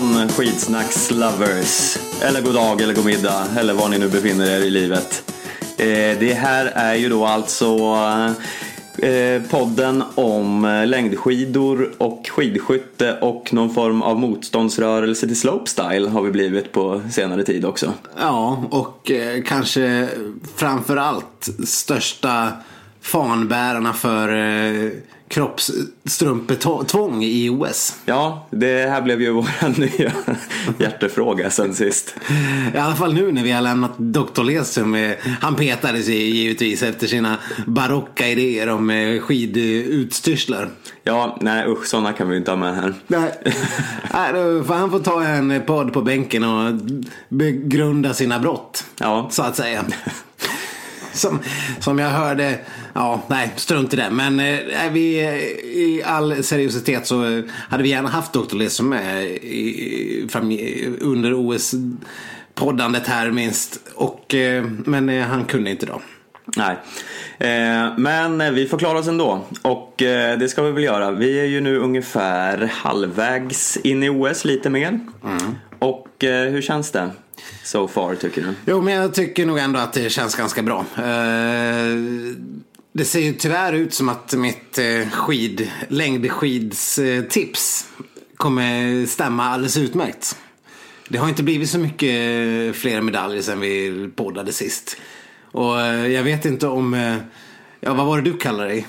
morgon afton. Eller god dag eller god middag eller var ni nu befinner er i livet. Eh, det här är ju då alltså eh, podden om eh, längdskidor och skidskytte och någon form av motståndsrörelse till slopestyle har vi blivit på senare tid också. Ja, och kanske framförallt största fanbärarna för kroppsstrumpetvång i OS. Ja, det här blev ju vår nya hjärtefråga sen sist. I alla fall nu när vi har lämnat Dr. Lesum. eh, Han petade sig givetvis efter sina barocka idéer om eh, skidutstyrslar. Ja, nej usch, sådana kan vi inte ha med här. Nej, Nej, då får han får ta en podd på bänken och begrunda sina brott. Ja. Så att säga. Som, som jag hörde, ja nej strunt i det. Men eh, vi, i all seriositet så eh, hade vi gärna haft Dr. Lesum med i, fram, under OS-poddandet här minst. Och, eh, men eh, han kunde inte då. Nej. Eh, men vi får klara oss ändå. Och eh, det ska vi väl göra. Vi är ju nu ungefär halvvägs in i OS, lite mer. Och eh, hur känns det? So far tycker du? Jo, men jag tycker nog ändå att det känns ganska bra. Eh, Det ser ju tyvärr ut som att mitt eh, skid, längdskidstips kommer stämma alldeles utmärkt. Det har inte blivit så mycket fler medaljer sen vi poddade sist. Och eh, jag vet inte om, eh, ja vad var det du kallade dig?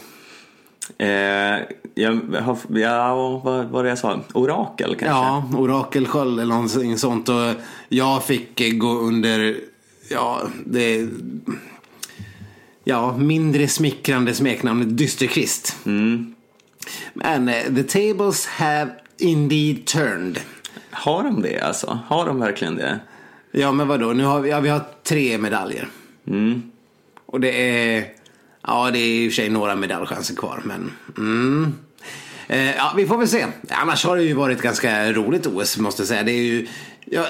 Eh, jag har, ja, vad var det jag sa? Orakel kanske? Ja, orakelsköld eller någonting sånt. Och jag fick eh, gå under, ja, det... Ja, mindre smickrande smeknamnet Dysterkvist. Men eh, the tables have indeed turned. Har de det alltså? Har de verkligen det? Ja, men vadå? Nu har vi, ja, vi har tre medaljer. Och det är, ja det är i och för sig några medaljchanser kvar, men mm. Eh, ja, vi får väl se. Annars har det ju varit ganska roligt OS måste jag säga. Det är ju, jag,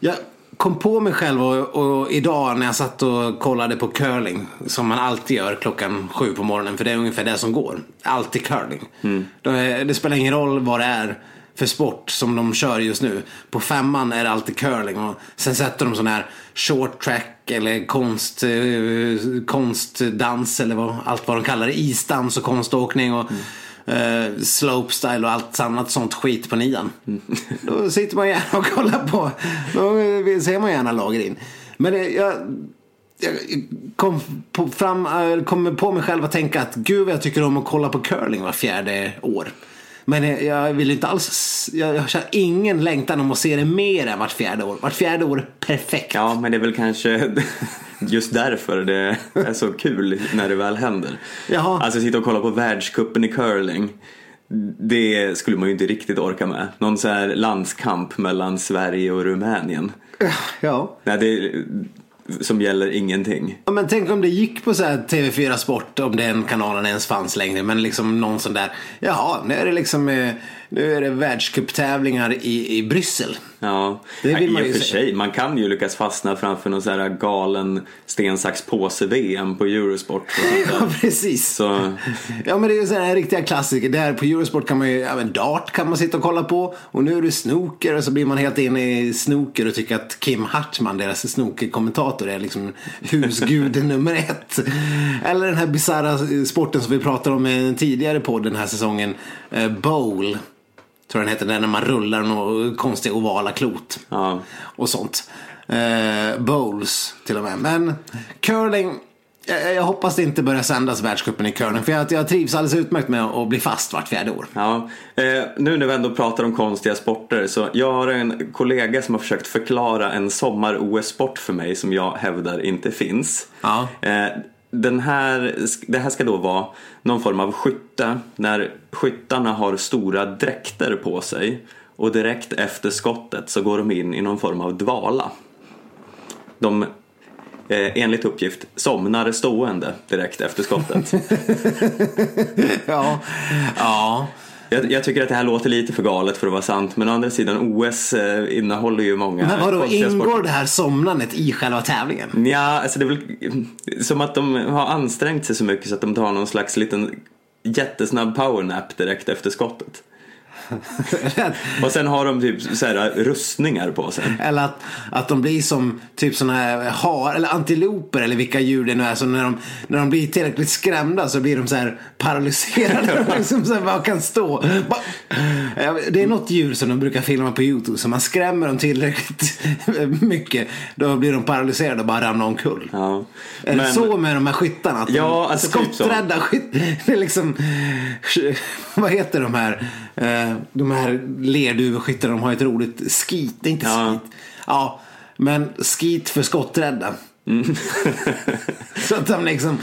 jag kom på mig själv och, och idag när jag satt och kollade på curling, som man alltid gör klockan sju på morgonen, för det är ungefär det som går. Alltid curling. Det, det spelar ingen roll vad det är för sport som de kör just nu. På femman är det alltid curling och sen sätter de sån här short track eller konst, eh, konstdans eller vad, allt vad de kallar det. Isdans och konståkning och eh, slopestyle och allt annat sånt skit på nian. Då sitter man gärna och kollar på. Då ser man gärna lager in. Men det, jag, jag kom på, fram, eh, kom på mig själv att tänka att gud vad jag tycker om att kolla på curling var fjärde år. Men jag, jag vill inte alls, jag, jag har ingen längtan om att se det mer än vart fjärde år. Vart fjärde år är perfekt. Ja, men det är väl kanske just därför det är så kul när det väl händer. Jaha. Alltså sitta och kolla på världscupen i curling. Det skulle man ju inte riktigt orka med. Någon så här landskamp mellan Sverige och Rumänien. Ja. Nej, det, som gäller ingenting. Ja, men tänk om det gick på så här TV4 Sport, om den kanalen ens fanns längre. Men liksom någon sån där, jaha, nu är det liksom, eh, nu är det världscuptävlingar i, i Bryssel. Ja, Det vill ja, man ju för sig. Man kan ju lyckas fastna framför någon så här galen sten, sax, påse VM på Eurosport. Ja, precis. Så, Ja men det är ju sådana här riktiga klassiker. Där på Eurosport kan man ju, ja men dart kan man sitta och kolla på. Och nu är det snooker och så blir man helt inne i snooker och tycker att Kim Hartman, deras snookerkommentator, är liksom husgud nummer ett. Eller den här bisarra sporten som vi pratade om i tidigare podd den här säsongen. Eh, bowl. Tror jag den heter, där när man rullar några konstiga ovala klot. ja. Och sånt. Eh, bowls till och med. Men curling. Jag, jag hoppas det inte börjar sändas världscupen i curling. För jag, jag trivs alldeles utmärkt med att bli fast vart fjärde år. Ja, eh, nu när vi ändå pratar om konstiga sporter så jag har en kollega som har försökt förklara en sommar-OS-sport för mig som jag hävdar inte finns. Ja. Eh, den här, det här ska då vara någon form av skytte när skyttarna har stora dräkter på sig och direkt efter skottet så går de in i någon form av dvala. De eh, enligt uppgift somnar stående direkt efter skottet. Ja. ja. Jag, jag tycker att det här låter lite för galet för att vara sant men å andra sidan OS eh, innehåller ju många Men vadå, ingår det här somnandet i själva tävlingen? Ja, alltså det är väl som att de har ansträngt sig så mycket så att de tar någon slags liten jättesnabb powernap direkt efter skottet. Och sen har de typ så här rustningar på sig. Eller att, att de blir som typ sådana här har, eller antiloper eller vilka djur det nu är. Så när de, när de blir tillräckligt skrämda så blir de så här paralyserade. de liksom så här bara kan stå. Bara, Ja, det är något djur som de brukar filma på YouTube. Så man skrämmer dem tillräckligt mycket. Då blir de paralyserade och bara ramlar omkull. Ja. Är det så med de här skyttarna? Att Ja, alltså typ skotträdda skytt. Det är liksom, vad heter de här, eh, de här lerduveskyttarna? De har ett roligt skit, det är inte Ja. skit. Ja, men skit för skotträdda. Mm. så att de liksom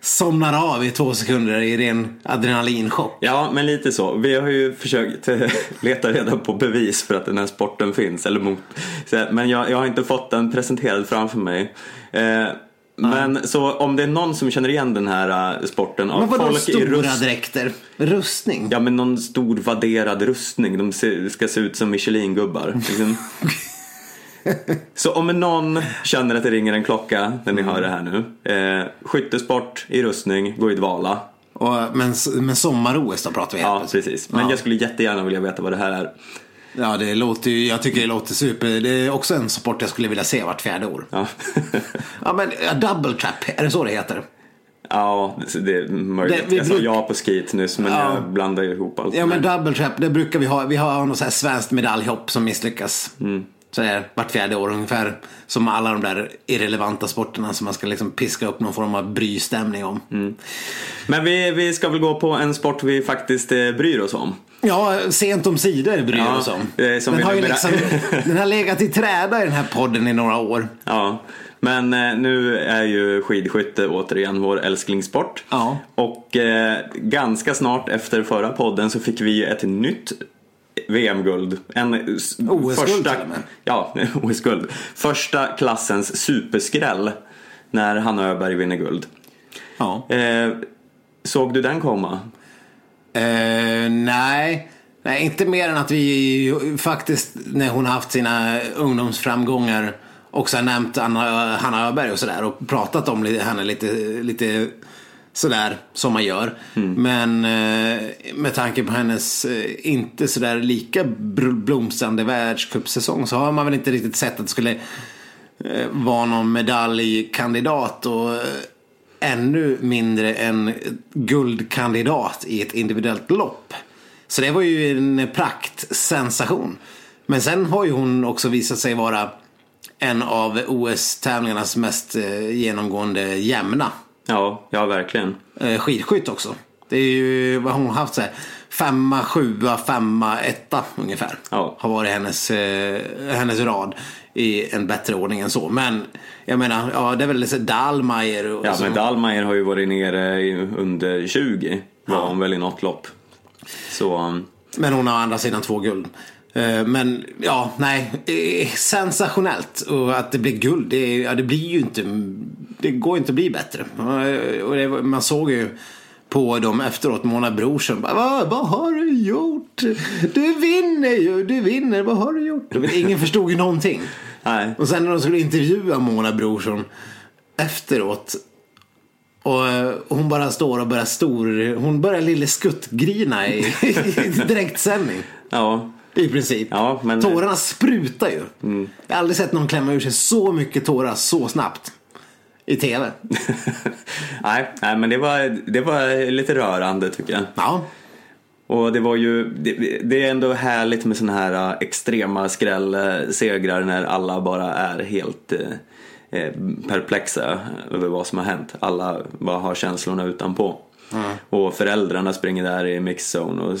somnar av i två sekunder i ren adrenalinchock. Ja, men lite så. Vi har ju försökt eh, leta reda på bevis för att den här sporten finns. Eller mot, men jag, jag har inte fått den presenterad framför mig. Eh, men så om det är någon som känner igen den här eh, sporten av Men folk i stora rust... dräkter? Rustning? Ja men någon stor vadderad rustning. De ser, ska se ut som Michelin-gubbar. Liksom. Så om någon känner att det ringer en klocka när ni hör det här nu. Eh, skyttesport i rustning, gå i dvala. Och, men, men sommar-OS då pratar vi Ja, helt precis. Men Ja. jag skulle jättegärna vilja veta vad det här är. Ja, det låter ju, jag tycker det låter super. Det är också en sport jag skulle vilja se vart fjärde år. Ja, Ja, men double trap, är det så det heter? ja det är möjligt. Det- vi jag sa bruk- ja på skit nyss men Ja. jag blandar ihop allt. Ja, men double trap, det brukar vi ha. Vi har något så här svenskt medaljhopp som misslyckas. Mm. Så det är vart fjärde år ungefär. Som alla de där irrelevanta sporterna som man ska liksom piska upp någon form av brystämning om. Mm. Men vi, vi ska väl gå på en sport vi faktiskt eh, bryr oss om. Ja, sent om sidor bryr Ja, oss om. som den, har ju liksom, den har legat i träda i den här podden i några år. Ja, men eh, nu är ju skidskytte återigen vår älsklingssport. Ja. Och eh, ganska snart efter förra podden så fick vi ett nytt VM-guld. En OS-guld första. Ja, OS-guld. Första klassens superskräll när Hanna Öberg vinner guld. Ja. Eh, såg du den komma? Eh, nej. nej, inte mer än att vi faktiskt när hon haft sina ungdomsframgångar också har nämnt Anna, Hanna Öberg och sådär och pratat om henne lite, lite sådär som man gör. Men eh, med tanke på hennes eh, inte sådär lika blomstrande världscupsäsong så har man väl inte riktigt sett att det skulle vara någon medaljkandidat och ännu mindre en guldkandidat i ett individuellt lopp. Så det var ju en praktsensation. Men sen har ju hon också visat sig vara en av OS-tävlingarnas mest eh, genomgående jämna. Ja, ja verkligen. Eh, skidskytt också. Det är ju vad hon har haft så här. Femma, sjua, femma, etta ungefär. Ja. Har varit hennes, eh, hennes rad i en bättre ordning än så. Men jag menar, ja det är väl så Dahlmeier och Ja, så. men Dalmayer har ju varit nere under 20. Var hon väl i något lopp. Så, um, Men hon har å andra sidan två guld. Eh, Men ja, nej. eh, Sensationellt. Och att det blir guld, det, ja, det blir ju inte... Det går inte att bli bättre. Eh, Och det, man såg ju på dem efteråt, Mona Brorsson. Vad, vad har du gjort? Du vinner ju, du vinner. Vad har du gjort? Ingen förstod ju någonting. nej. Och sen när de skulle intervjua Mona Brorsson efteråt. Och eh, hon bara står och börjar stor... Hon börjar lille skuttgrina i, i direktsändning. Ja, I princip. Ja, men- Tårarna sprutar ju. Jag har aldrig sett någon klämma ur sig så mycket tårar så snabbt. I tv. nej, nej, men det var, det var lite rörande tycker jag. Ja. Och det var ju, det, det är ändå härligt med sådana här äh, extrema skrällsegrar när alla bara är helt eh, perplexa över vad som har hänt. Alla bara har känslorna utanpå. Och föräldrarna springer där i mixzone och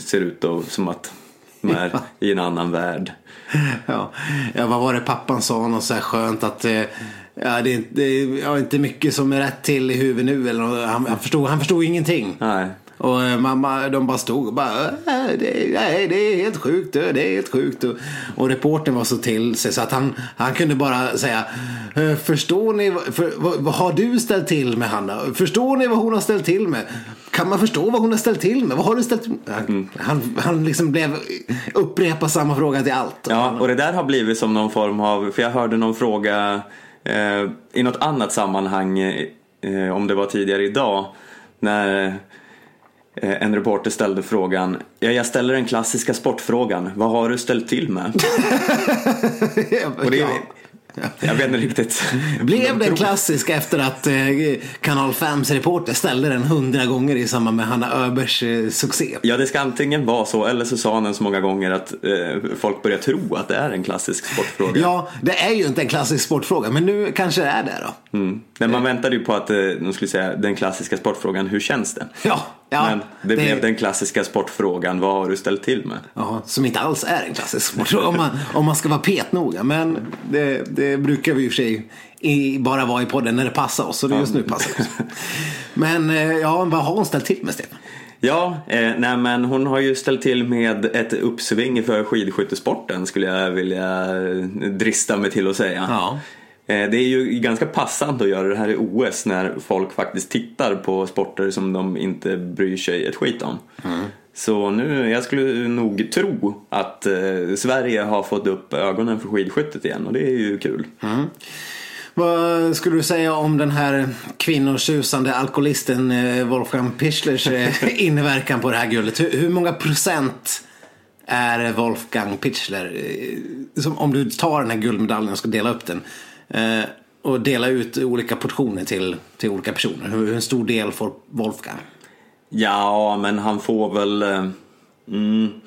ser ut då som att de är i en annan värld. Ja. ja, vad var det pappan sa? Något så här skönt att eh, ja, det, det är inte mycket som är rätt till i huvudet nu. Eller, han, han, förstod, han förstod ingenting. Nej. Och eh, mamma, de bara stod och bara, "Äh, det, nej, det är helt sjukt, det är helt sjukt. Och, och reportern var så till sig så att han, han kunde bara säga, "Eh, förstår ni, för, vad, vad har du ställt till med Hanna? Förstår ni vad hon har ställt till med? Kan man förstå vad hon har ställt till med? Vad har du ställt till med? Han, han, han liksom blev, upprepa samma fråga till allt. Ja, och det där har blivit som någon form av, för jag hörde någon fråga i något annat sammanhang, eh, om det var tidigare idag, när Eh, en reporter ställde frågan, ja, jag ställer den klassiska sportfrågan, vad har du ställt till med? Och det. Jag vet inte riktigt. Blev det klassisk efter att eh, Kanal 5s reporter ställde den hundra gånger i samband med Hanna Öbergs eh, succé? Ja, det ska antingen vara så eller så sa han den så många gånger att eh, folk börjar tro att det är en klassisk sportfråga. Ja, det är ju inte en klassisk sportfråga, men nu kanske det är det då. Mm. Men man väntade ju på att de skulle säga den klassiska sportfrågan, hur känns det? Ja, ja Men det, blev den klassiska sportfrågan, vad har du ställt till med? Ja, som inte alls är en klassisk sportfråga om man, om man ska vara petnoga. Men det, det brukar vi i och för sig i, bara vara i podden när det passar oss. Och det just nu passar det oss. Men eh, ja, vad har hon ställt till med Stefan? Ja, eh, nej men hon har ju ställt till med ett uppsving för skidskyttesporten skulle jag vilja drista mig till att säga. Ja. Eh, Det är ju ganska passande att göra det här i OS när folk faktiskt tittar på sporter som de inte bryr sig ett skit om. Så nu, jag skulle nog tro att eh, Sverige har fått upp ögonen för skidskyttet igen och det är ju kul. Vad skulle du säga om den här kvinnotjusande alkoholisten eh, Wolfgang Pischlers eh, inverkan på det här guldet? Hur, hur många procent är Wolfgang Pichler? eh, Som om du tar den här guldmedaljen och ska dela upp den eh, och dela ut olika portioner till, till olika personer. Hur, hur stor del får Wolfgang? Ja, men han får väl eh, mm,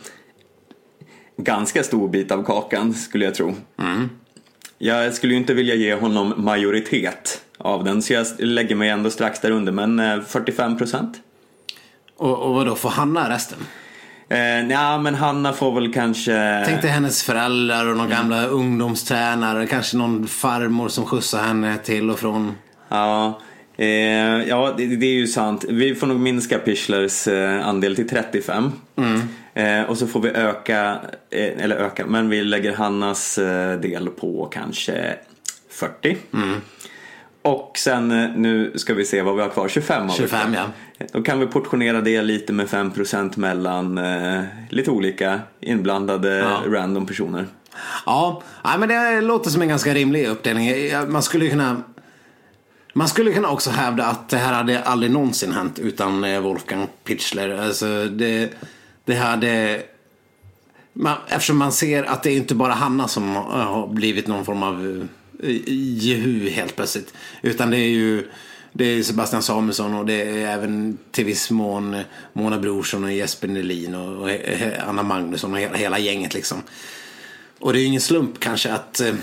ganska stor bit av kakan skulle jag tro. Jag skulle ju inte vilja ge honom majoritet av den så jag lägger mig ändå strax där under men eh, 45 procent. Och, och vadå, får Hanna resten? Eh, ja, men Hanna får väl kanske... Tänk dig hennes föräldrar och någon gamla ungdomstränare. Kanske någon farmor som skjutsar henne till och från. Ja, eh, ja det, det är ju sant. Vi får nog minska Pichlers eh, andel till 35. Eh, och så får vi öka, eh, eller öka, men vi lägger Hannas eh, del på kanske 40. Och sen eh, nu ska vi se vad vi har kvar, 25 har vi 25 kvar. ja. Då kan vi portionera det lite med 5% mellan eh, lite olika inblandade Ja. random personer. Ja, men det låter som en ganska rimlig uppdelning. Man skulle kunna man skulle kunna också hävda att det här hade aldrig någonsin hänt utan eh, Wolfgang Pichler. Alltså det, det hade... Man, eftersom man ser att det är inte bara Hanna som har har blivit någon form av eh, jehu helt plötsligt. Utan det är ju det är Sebastian Samuelsson och det är även till viss mån Mona Brorsson och Jesper Nelin och Anna Magnusson och hela, gänget liksom. Och det är ju ingen slump kanske att, eh,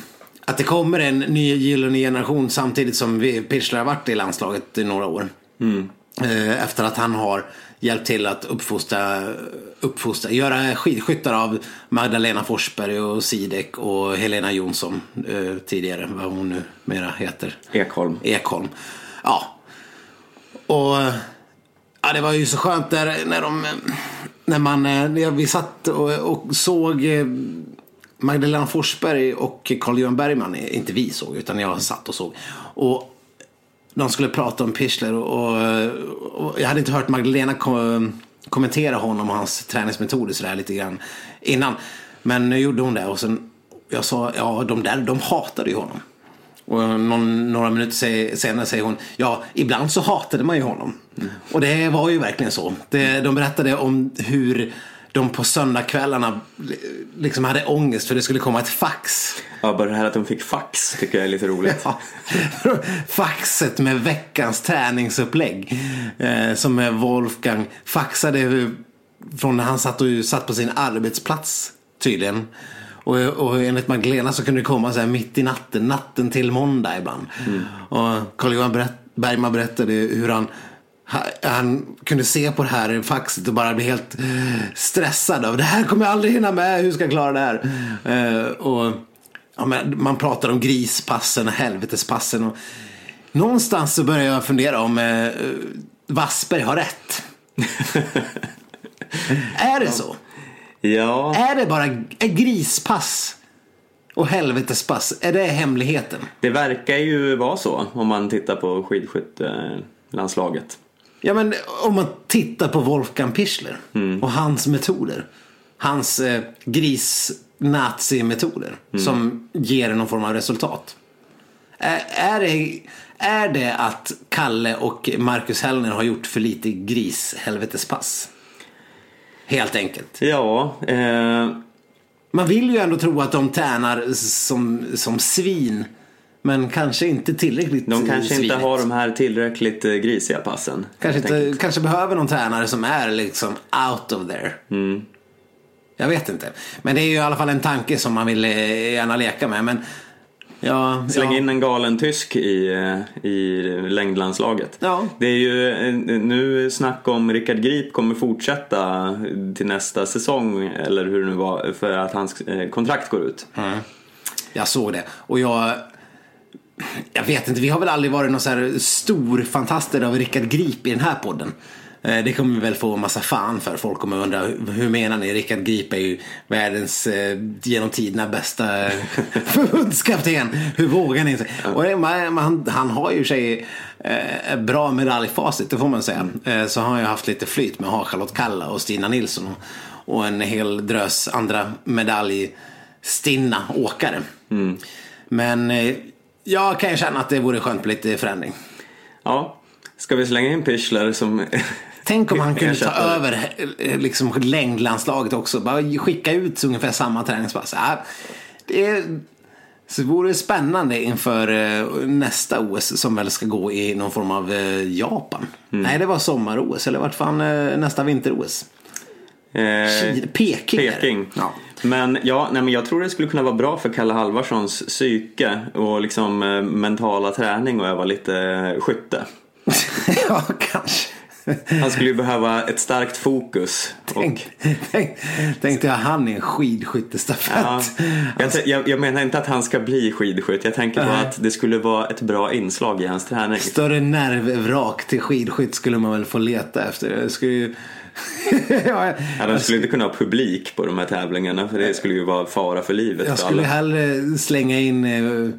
att det kommer en ny gyllene generation samtidigt som vi Pichler har varit i landslaget i några år. Eh, Efter att han har hjälpt till att uppfostra, uppfostra göra skidskyttar av Magdalena Forsberg och Sidek och Helena Jonsson eh, tidigare, vad hon nu mera heter. Ekholm. Ekholm. Ja. Och ja, det var ju så skönt där när de när man, eh, när vi satt och, och såg eh, Magdalena Forsberg och Carl-Johan Bergman, inte vi såg utan jag satt och såg. Och de skulle prata om Pichler och, och, och jag hade inte hört Magdalena kom, kommentera honom och hans träningsmetoder sådär lite grann innan. Men nu gjorde hon det och sen jag sa, ja de där de hatade ju honom. Och någon, några minuter se- senare säger hon, ja ibland så hatade man ju honom. Och det var ju verkligen så. Det, de berättade om hur de på söndagskvällarna liksom hade ångest för det skulle komma ett fax. Ja, bara det här att de fick fax tycker jag är lite roligt. Ja. Faxet med veckans träningsupplägg. Eh, som Wolfgang faxade från när han satt, och, satt på sin arbetsplats tydligen. Och, och enligt Magdalena så kunde det komma så här mitt i natten, natten till måndag ibland. Och Carl-Johan Bergman berättade hur han han- kunde se på det här faxet och bara bli helt stressad av det här kommer jag aldrig hinna med, hur ska jag klara det här? Eh, och ja, man pratar om grispassen och helvetespassen. Och någonstans så börjar jag fundera om eh, Wassberg har rätt. är det så? Ja, Är det bara är grispass och helvetespass? Är det hemligheten? det verkar ju vara så om man tittar på skidskyttelandslaget. Ja men om man tittar på Wolfgang Pichler och hans metoder. Hans eh, gris-nazi-metoder som ger någon form av resultat. Är, är, det, är det att Kalle och Marcus Hellner har gjort för lite grishelvetespass? Helt enkelt. Ja, eh, Man vill ju ändå tro att de tränar som, som svin. Men kanske inte tillräckligt de kanske svinigt. inte har de här tillräckligt eh, grisiga passen. Kanske, inte, kanske behöver någon tränare som är liksom out of there. Mm. Jag vet inte. Men det är ju i alla fall en tanke som man vill eh, gärna leka med. Men ja, Släng ja. in en galen tysk i, eh, i längdlandslaget. Ja. Det är ju nu snack om Rickard Grip kommer fortsätta till nästa säsong eller hur det nu var för att hans kontrakt går ut. Jag såg det. Och jag... Jag vet inte, vi har väl aldrig varit någon så här stor fantaster av Rickard Grip i den här podden. Eh, Det kommer vi väl få massa fan för. Folk kommer undra, hur- menar ni? Rickard Grip är ju världens eh, genom tiderna bästa förbundskapten. Hur vågar ni? Och man, man, han har ju sig eh, bra medaljfacit, det får man säga. Eh, så har han ju haft lite flyt med att ha Charlotte Kalla och Stina Nilsson. Och, och en hel drös andra medaljstinna åkare. Men eh, jag kan ju känna att det vore skönt med lite förändring. Ja, ska vi slänga in Pichler som Tänk om han kunde ta över eh, liksom, längdlandslaget också. Bara skicka ut ungefär samma träningspass. Ja, det är, så det vore spännande inför eh, nästa OS som väl ska gå i någon form av eh, Japan. Mm. Nej, det var sommar-OS. Eller vart fan nästa vinter-OS? Eh, Peking. Peking. Ja. Men, ja, nej, men jag tror det skulle kunna vara bra för Kalle Halvarssons psyke och liksom eh, mentala träning och öva lite eh, skytte. ja, kanske. Han skulle ju behöva ett starkt fokus. Och, Tänk, tänk, tänkte jag han i en skidskyttestafett. ja, jag, jag, jag menar inte att han ska bli skidskytt. Jag tänker på Nej. att det skulle vara ett bra inslag i hans träning. Större nervvrak till skidskytt skulle man väl få leta efter. Det skulle ju... ja, Ja, de skulle inte kunna ha publik på de här tävlingarna för det skulle ju vara fara för livet jag skulle alla. hellre slänga in eh,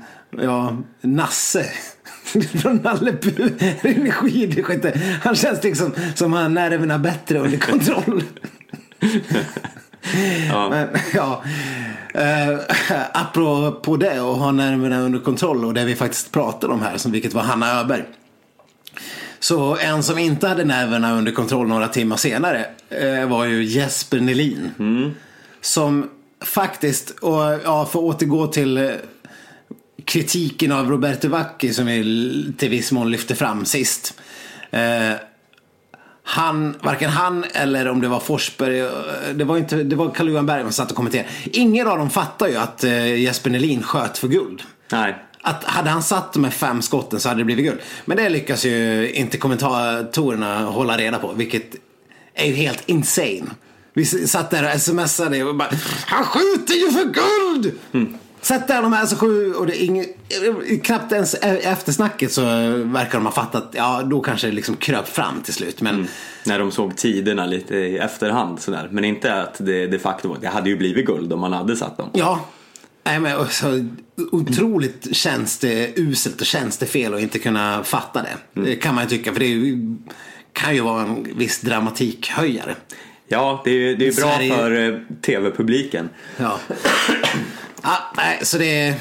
ja, Nasse. Från Nalle Puh skidskytte. Han känns liksom som han nerverna bättre under kontroll. Ja. Men, ja. Eh, apropå det och ha nerverna under kontroll och det vi faktiskt pratade om här, som vilket var Hanna Öberg. Så en som inte hade nerverna under kontroll några timmar senare eh, var ju Jesper Nelin. Som faktiskt, och ja, för att återgå till eh, kritiken av Roberto Vacchi som vi till viss mån lyfte fram sist. Eh, han, varken han eller om det var Forsberg, eh, det var, inte, det var Carl-Johan Berg som satt och kommenterade. Ingen av dem fattar ju att eh, Jesper Nelin sköt för guld. Nej. Att hade han satt de här fem skotten så hade det blivit guld. Men det lyckas ju inte kommentatorerna hålla reda på, vilket är ju helt insane. Vi satt där och smsade och bara Han skjuter ju för guld! Sätt där de här så sju och det är ingen, knappt ens e- eftersnacket så verkar de ha fattat, ja då kanske det liksom kröp fram till slut. Men När de såg tiderna lite i efterhand sådär. Men inte att det de facto det hade ju blivit guld om man hade satt dem. Ja. Nej, men så otroligt känns det uselt och känns det fel att inte kunna fatta det. Det kan man ju tycka, för det kan ju vara en viss dramatikhöjare. Ja, det är det är bra Sverige- för eh, tv-publiken. Ja. ja, nej, så det...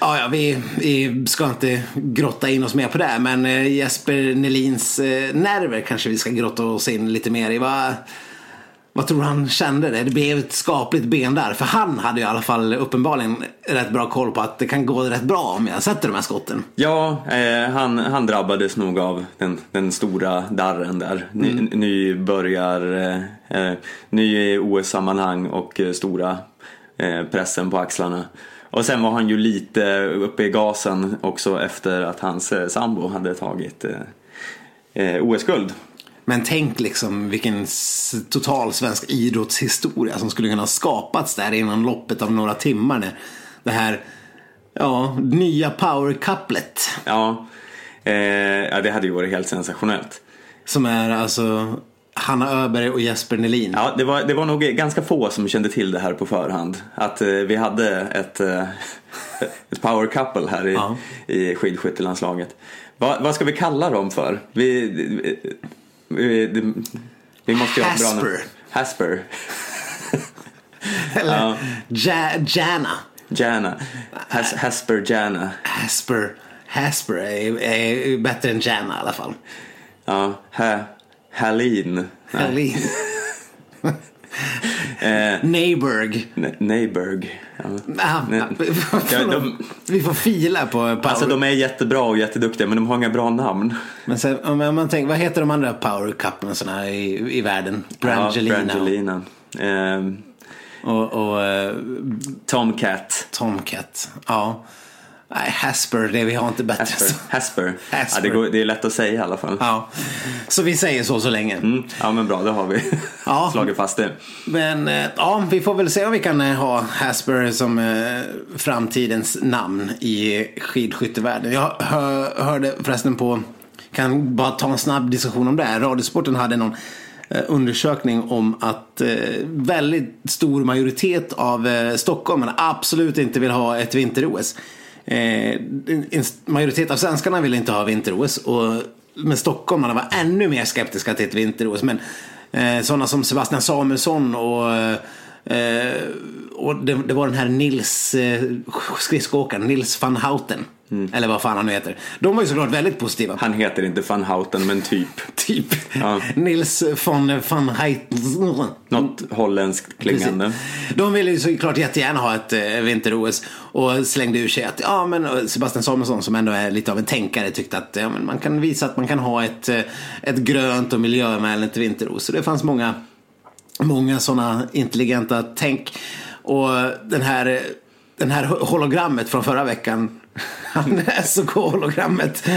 Ja, ja, vi, vi ska inte grotta in oss mer på det. Men eh, Jesper Nelins eh, nerver kanske vi ska grotta oss in lite mer i. Vad, vad tror du han kände? Det? det blev ett skapligt ben där. För han hade ju i alla fall uppenbarligen rätt bra koll på att det kan gå rätt bra om jag sätter de här skotten. Ja, eh, han, han drabbades nog av den, den stora darren där. Ny, Nybörjar, eh, eh, ny i OS-sammanhang och eh, stora eh, pressen på axlarna. Och sen var han ju lite uppe i gasen också efter att hans eh, sambo hade tagit OS-guld. Men tänk liksom vilken total svensk idrottshistoria som skulle kunna skapats där inom loppet av några timmar. När det här ja, nya power couplet. Ja, eh, ja, det hade ju varit helt sensationellt. Som är alltså Hanna Öberg och Jesper Nelin. Ja, det var, det var nog ganska få som kände till det här på förhand. Att eh, vi hade ett, eh, ett power couple här i, Ja. i skidskyttelandslaget. Va, vad ska vi kalla dem för? Vi, vi, måste ju ha bra namn. Hasper. Eller Ja. ja. Jana. Jana. Has, Hasper Jana. Hasper. Hasper är, är bättre än Janna i alla fall. Ja, ha, Hallin. Hallin. Eh, Neighborg. Neighborg. Ja. Ah, ja, de, vi får fila på Power. Alltså de är jättebra och jätteduktiga men de har inga bra namn. Men sen, om man tänker, vad heter de andra Power Cupen i, i världen? Brangelina. Ja, Brangelina. Eh, och, och uh, Tomcat. Tomcat, ja. Nej, Hasper, det vi har inte bättre. Hasper. Hasper. Hasper. Ja, det, går, det, är lätt att säga i alla fall. Ja. Så vi säger så så länge. Mm. Ja men bra, då har vi ja. slagit fast det. Men eh, ja, vi får väl se om vi kan eh, ha Hasper som eh, framtidens namn i skidskyttevärlden. Jag hör, hörde förresten på, kan bara ta en snabb diskussion om det här. Radiosporten hade någon undersökning om att väldigt stor majoritet av stockholmarna absolut inte vill ha ett vinter-OS. Eh, en majoritet av svenskarna ville inte ha vinter-OS. men stockholmarna var ännu mer skeptiska till ett vinter-OS. Men eh, sådana som Sebastian Samuelsson och eh, eh, och det, det, var den här Nils eh, skridskoåkaren, Nils van Houten. Mm. Eller vad fan han nu heter. De var ju såklart väldigt positiva. Han heter inte van Houten men typ. typ. Ja. Nils von van Heiten. Något holländskt klingande. Precis. De ville ju såklart jättegärna ha ett äh, vinter-OS. Och slängde ur sig att, ja men Sebastian Samuelsson som ändå är lite av en tänkare tyckte att ja, man kan visa att man kan ha ett, eh, ett grönt och miljövänligt vinter-OS. Så det fanns många, många sådana intelligenta tänk. Och den här, den här hologrammet från förra veckan han är så hologrammet.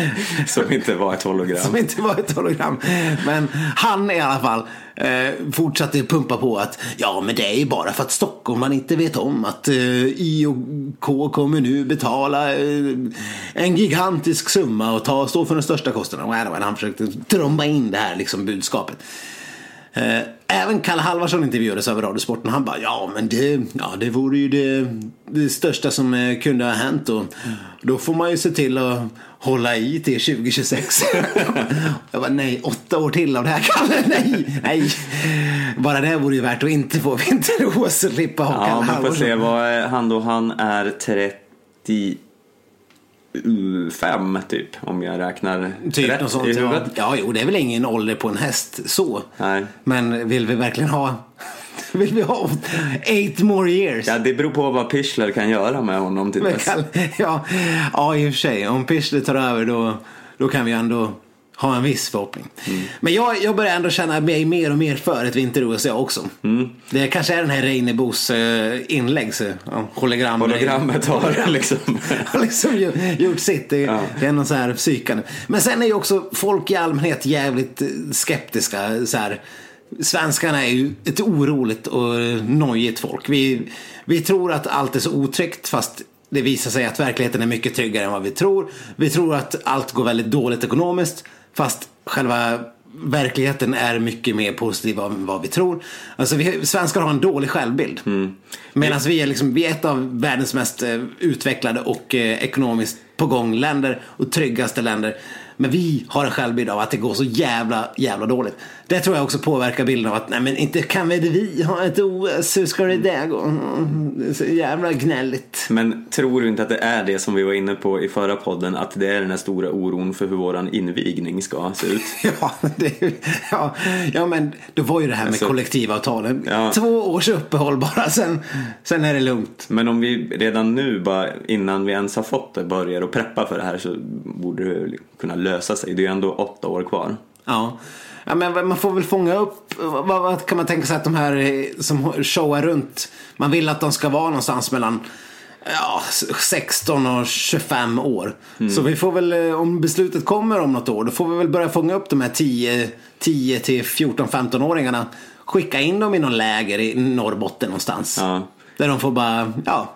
Som inte var ett hologram. Som inte var ett hologram. Men han i alla fall eh, fortsatte pumpa på att ja men det är ju bara för att Stockholm man inte vet om att eh, IOK kommer nu betala eh, en gigantisk summa och ta, stå för den största kostnaden. Han försökte tromba in det här liksom budskapet. Eh, även Kalle Halvarsson intervjuades över Radiosporten. Han bara, ja men det, ja, det vore ju det, det största som eh, kunde ha hänt. Och då får man ju se till att hålla i till 2026. jag bara, nej, åtta år till av det här Kalle, nej, nej. Bara det vore ju värt att inte få vinter-OS och slippa ha ja, Kalle Halvarsson. Ja, vi får se vad är han då, han är 30 fem typ om jag räknar typ rätt något sånt, i huvudet. Ja. ja, jo det är väl ingen ålder på en häst så. Nej. Men vill vi verkligen ha vill vi ha eight more years? Ja, det beror på vad Pichler kan göra med honom till dess. Ja, ja, i och för sig. Om Pichler tar över då, då kan vi ändå ha en viss förhoppning. Mm. Men jag, jag börjar ändå känna mig mer och mer för ett vinter-OS jag också. Mm. Det kanske är den här Reinebos äh, inlägg, så, ja, hologram, Hologrammet har liksom, har liksom gjort sitt. Det, ja. det är någon så här psykande. Men sen är ju också folk i allmänhet jävligt eh, skeptiska. Så här. Svenskarna är ju ett oroligt och nojigt folk. Vi, vi tror att allt är så otryggt fast det visar sig att verkligheten är mycket tryggare än vad vi tror. Vi tror att allt går väldigt dåligt ekonomiskt. Fast själva verkligheten är mycket mer positiv än vad vi tror. Alltså vi svenskar har en dålig självbild. Mm. Medan vi är, liksom, vi är ett av världens mest eh, utvecklade och eh, ekonomiskt på gång länder och tryggaste länder. Men vi har en självbild av att det går så jävla, jävla dåligt. Det tror jag också påverkar bilden av att nej men inte kan väl vi ha ett OS, hur ska det där gå? Det är så jävla gnälligt. Men tror du inte att det är det som vi var inne på i förra podden, att det är den här stora oron för hur våran invigning ska se ut? ja, det, ja, ja, men det var ju det här med alltså, kollektivavtalen. Ja. Två års uppehåll bara, sen, sen är det lugnt. Men om vi redan nu, bara innan vi ens har fått det, börjar och preppa för det här så borde det kunna lösa sig. Det är ju ändå åtta år kvar. Ja. Ja, men man får väl fånga upp, vad, vad, kan man tänka sig att de här eh, som showar runt, man vill att de ska vara någonstans mellan ja, 16 och 25 år. Mm. Så vi får väl, eh, om beslutet kommer om något år, då får vi väl börja fånga upp de här 10, 10 till 14-15-åringarna. Skicka in dem i någon läger i Norrbotten någonstans. Ja. Där de får bara, ja,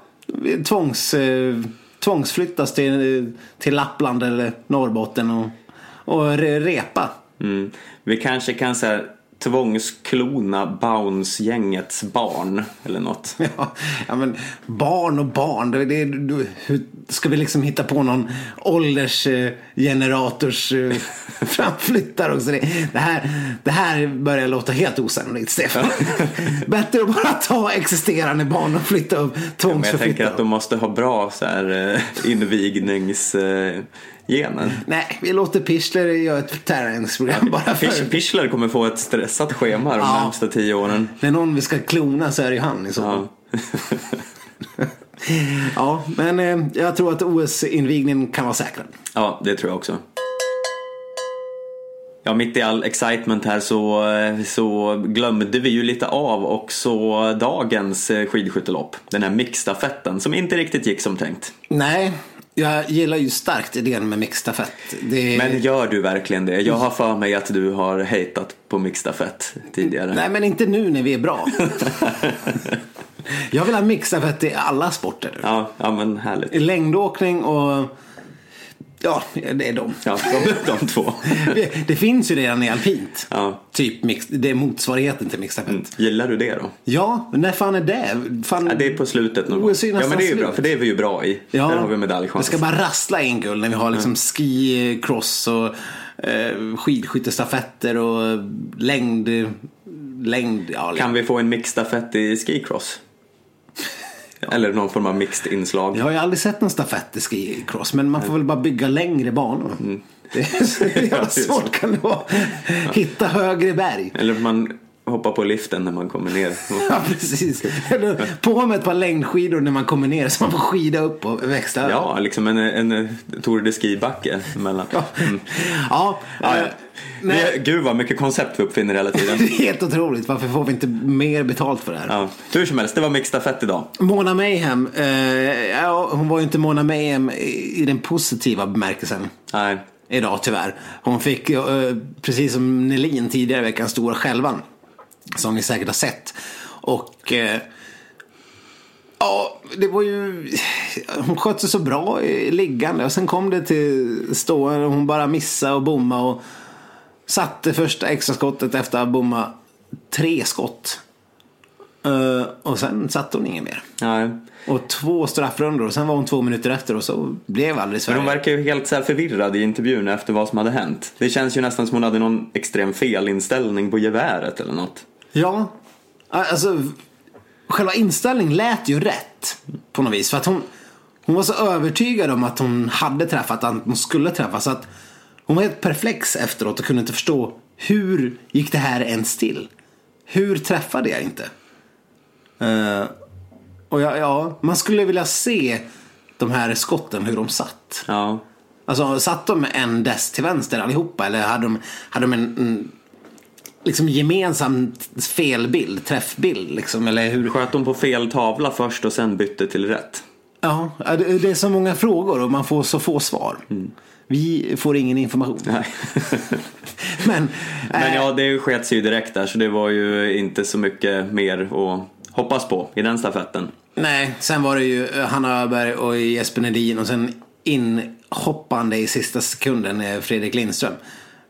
tvångs, eh, tvångsflyttas till, till Lappland eller Norrbotten och, och repa. Mm. Vi kanske kan så här, tvångsklona Bounce-gängets barn eller något. Ja, ja, men barn och barn. Det, det, du, hur, ska vi liksom hitta på någon åldersgenerators eh, eh, framflyttare också? Det, det, här, det här börjar låta helt osannolikt, Stefan. Bättre att bara ta existerande barn och flytta upp, tvångsförflytta. jag tänker att de måste ha bra så här, eh, invignings... Genen. Nej, vi låter Pichler göra ett träningsprogram bara för... Pichler kommer få ett stressat schema de ja. närmsta tio åren. När någon vi ska klona så är det ju han i så fall. Ja. ja, men eh, jag tror att OS-invigningen kan vara säkrad. Ja, det tror jag också. Ja, mitt i all excitement här så, eh, så glömde vi ju lite av också dagens eh, skidskyttelopp. Den här mixstafetten som inte riktigt gick som tänkt. Nej, jag gillar ju starkt idén med mixstafett. Det... Men gör du verkligen det? Jag har för mig att du har hatat på mixstafett tidigare. Nej, men inte nu när vi är bra. jag vill ha mixstafett i alla sporter. Ja, ja men härligt. I längdåkning och Ja, det är de. Ja, de, de två. det finns ju redan i alpint. Ja. Typ mix, det är motsvarigheten till mixstafett. Mm. Gillar du det då? Ja, när fan är det? Fan... Ja, det är på slutet någon gång. Ja, men det är ju bra, för det är vi ju bra i. Ja. Där har vi medaljchans. Det ska bara rassla in guld när vi har liksom mm. ski, cross och eh, skidskyttestafetter och längd... längd ja, kan vi få en mixstafett i skicross? Eller någon form av mixed inslag. Jag har ju aldrig sett någon stafett i skicross men man får väl bara bygga längre banor. Mm. Det är så jävla svårt kan det vara. Hitta högre berg. Eller man hoppar på liften när man kommer ner. ja, precis. Eller på med ett par längdskidor när man kommer ner så man får skida upp och växla. Ja, liksom en, en, Tour de Ski-backe emellan. Ja. Mm. ja, ja, ja. Det, gud vad mycket koncept vi uppfinner hela tiden. det är helt otroligt. Varför får vi inte mer betalt för det här? Ja. Hur som helst, det var mixstafett idag. Mona Mayhem. Eh, ja, hon var ju inte Mona Mayhem i den positiva bemärkelsen. Nej. Idag tyvärr. Hon fick, eh, precis som Nelin tidigare i veckan, stora skälvan. Som ni säkert har sett. Och eh, ja, det var ju... Hon skötte så bra i liggande och sen kom det till stående och hon bara missade och bommade och satte första extra skottet efter att ha bommat tre skott. Uh, och sen satte hon inget mer. Nej. Och två straffrundor och sen var hon två minuter efter och så blev aldrig Sverige. Men hon verkar ju helt så förvirrad i intervjun efter vad som hade hänt. Det känns ju nästan som hon hade någon extrem felinställning på geväret eller något. Ja, alltså själva inställningen lät ju rätt på något vis. För att hon, hon var så övertygad om att hon hade träffat, att hon skulle träffa. Så att hon var helt perplex efteråt och kunde inte förstå hur gick det här ens till? Hur träffade jag inte? Uh, och ja, ja, man skulle vilja se de här skotten, hur de satt. Ja. Alltså, satt de en dess till vänster allihopa? Eller hade de, hade de en, en liksom gemensam felbild, träffbild liksom, eller hur? Sköt de på fel tavla först och sen bytte till rätt? Ja, det är så många frågor och man får så få svar. Mm. Vi får ingen information. Men, men ja, äh, det sket sig ju direkt där så det var ju inte så mycket mer att hoppas på i den stafetten. Nej, sen var det ju Hanna Öberg och Jesper Nedin och sen inhoppande i sista sekunden Fredrik Lindström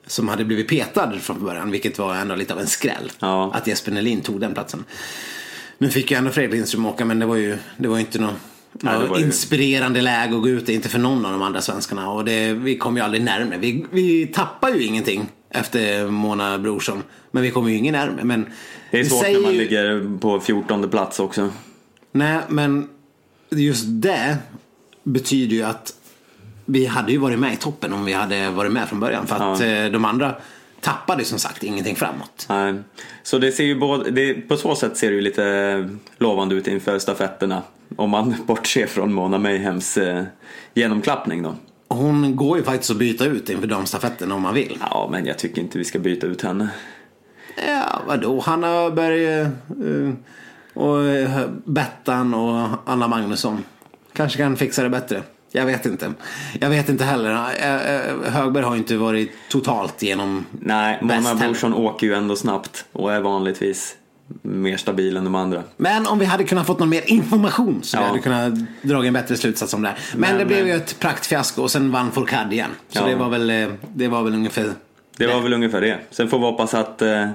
som hade blivit petad från början, vilket var ändå lite av en skräll. Ja. Att Jesper Nelin tog den platsen. Nu fick ju ändå Fredrik Lindström åka, men det var ju, det var inte något Nej, inspirerande läge att gå ut. Inte för någon av de andra svenskarna. Och det, vi kom ju aldrig närmare. Vi, vi tappar ju ingenting efter Mona Brorsson. Men vi kommer ju ingen närmare. Men det är svårt säger... när man ligger på 14 plats också. Nej, men just det betyder ju att vi hade ju varit med i toppen om vi hade varit med från början. För att ja. Eh, de andra tappade som sagt ingenting framåt. Nej. Så det ser ju både, det, på så sätt ser det ju lite lovande ut inför stafetterna. Om man bortser från Mona Mayhems eh, genomklappning då. Hon går ju faktiskt att byta ut inför damstafetten om man vill. Ja, men jag tycker inte vi ska byta ut henne. Ja, vadå? Hanna Öberg eh, och Bettan och Anna Magnusson. Kanske kan fixa det bättre. Jag vet inte. Jag vet inte heller. Högberg har inte varit totalt genom Nej, Mona Brorsson åker ju ändå snabbt och är vanligtvis mer stabil än de andra. Men om vi hade kunnat fått någon mer information så ja. vi hade kunnat dra en bättre slutsats om det. Men, Men det blev ju ett praktfiasko och sen vann Fourcade igen. Så ja. det, var väl, eh, det var väl ungefär det. var väl ungefär det. Sen får vi hoppas att eh,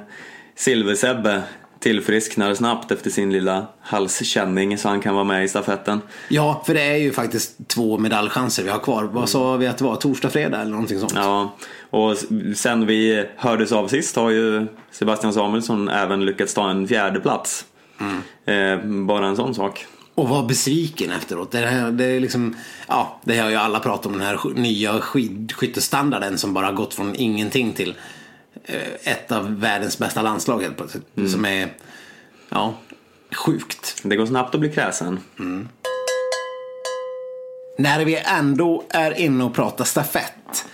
Silversebbe tillfrisknar snabbt efter sin lilla halskänning så han kan vara med i stafetten. Ja, för det är ju faktiskt två medaljchanser vi har kvar. Vad sa vi att det var? Torsdag, fredag eller någonting sånt? Ja, och sen vi hördes av sist har ju Sebastian Samuelsson även lyckats ta en fjärde plats. Mm. Eh, bara en sån sak. Och var besviken efteråt. Det, här, det, är liksom, ja, det har ju alla pratat om, den här nya skidskyttestandarden som bara gått från ingenting till ett av världens bästa landslag helt plötsligt. Mm. Som är, ja, sjukt. Det går snabbt att bli kräsen. Mm. När vi ändå är inne och pratar stafett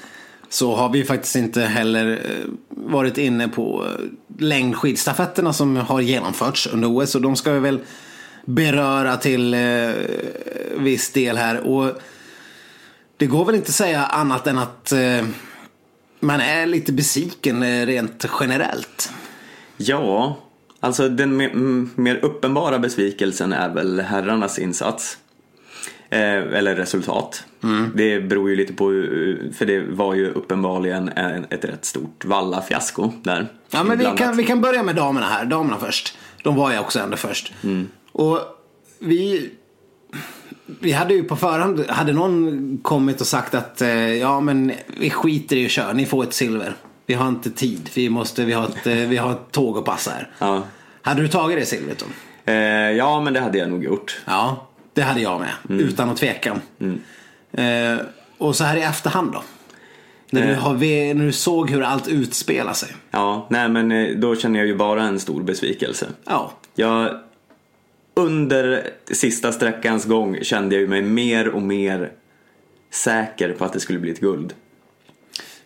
så har vi faktiskt inte heller eh, varit inne på eh, längdskidstafetterna som har genomförts under OS och de ska vi väl beröra till eh, viss del här. Och det går väl inte att säga annat än att eh, man är lite besviken eh, rent generellt. Ja, alltså den mer uppenbara besvikelsen är väl herrarnas insats. Eh, eller resultat. Mm. Det beror ju lite på, för det var ju uppenbarligen ett rätt stort vallafiasko där. Ja, men vi kan, vi kan börja med damerna här. Damerna först. De var ju också ändå först. Mm. Och vi vi hade ju på förhand, hade någon kommit och sagt att eh, ja men vi skiter i att köra, ni får ett silver. Vi har inte tid, vi, måste, vi, har, ett, eh, vi har ett tåg att passa här. Ja. Hade du tagit det silvret då? Eh, ja men det hade jag nog gjort. Ja, det hade jag med. Mm. Utan att tveka. Mm. Eh, och så här i efterhand då? När du, har, när du såg hur allt utspelar sig. Ja, nej men då känner jag ju bara en stor besvikelse. Ja. Jag under sista sträckans gång kände jag mig mer och mer säker på att det skulle bli ett guld.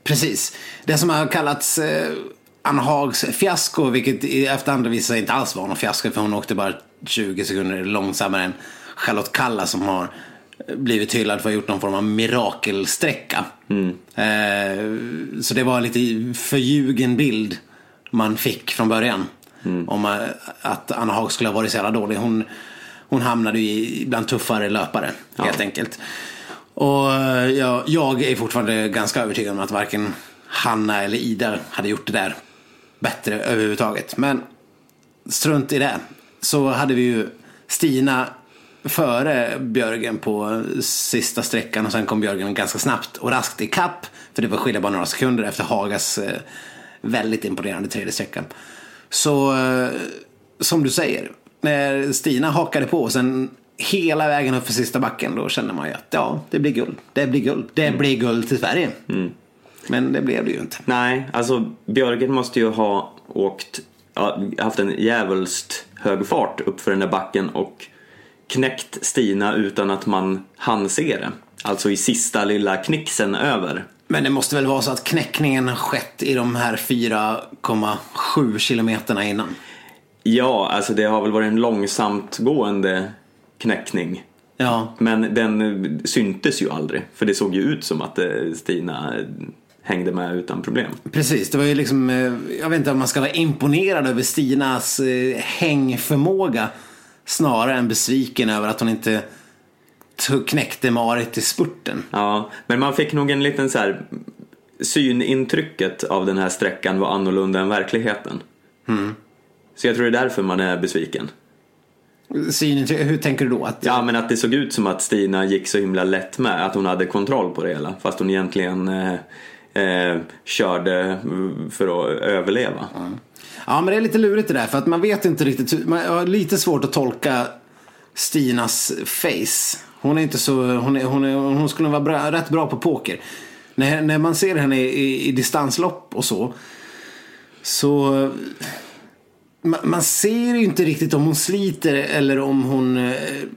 Precis. Det som har kallats eh, Anna Hags fiasko, vilket i efterhand visade sig inte alls vara någon fiasko för hon åkte bara 20 sekunder långsammare än Charlotte Kalla som har blivit hyllad för att ha gjort någon form av mirakelsträcka. Mm. Eh, så det var en lite förljugen bild man fick från början. Mm. Om att Anna Haag skulle ha varit så jävla dålig. Hon, hon hamnade ju bland tuffare löpare ja. helt enkelt. Och eh, ja, jag är fortfarande ganska övertygad om att varken Hanna eller Ida hade gjort det där bättre överhuvudtaget. Men strunt i det. Så hade vi ju Stina före Björgen på sista sträckan och sen kom Björgen ganska snabbt och raskt i kapp För det var skillnad bara några sekunder efter Hagas eh, väldigt imponerande tredje sträckan. Så eh, som du säger, när Stina hakade på och sen hela vägen upp för sista backen då kände man ju att ja, det blir guld. Det blir guld. Det mm. blir guld till Sverige. Mm. Men det blev det ju inte. Nej, alltså Björgen måste ju ha åkt, haft en djävulskt hög fart upp för den där backen och knäckt Stina utan att man hann se det. Alltså i sista lilla knixen över. Men det måste väl vara så att knäckningen har skett i de här 4,7 kilometerna innan? Ja, alltså det har väl varit en långsamt gående knäckning. Ja. Men den syntes ju aldrig. För det såg ju ut som att eh, Stina hängde med utan problem. Precis, det var ju liksom, eh, jag vet inte om man ska vara imponerad över Stinas eh, hängförmåga. Snarare än besviken över att hon inte knäckte Marit i spurten. Ja, men man fick nog en liten så här synintrycket av den här sträckan var annorlunda än verkligheten. Mm. Så jag tror det är därför man är besviken. Synintryck, hur tänker du då? Att... Ja, men att det såg ut som att Stina gick så himla lätt med, att hon hade kontroll på det hela. Fast hon egentligen eh, eh, körde för att överleva. Mm. Ja, men det är lite lurigt det där, för att man vet inte riktigt, man har lite svårt att tolka Stinas face. Hon är inte så, hon, är, hon, är, hon skulle vara bra, rätt bra på poker. När, när man ser henne i, i, i distanslopp och så. Så man, man ser ju inte riktigt om hon sliter eller om hon eh,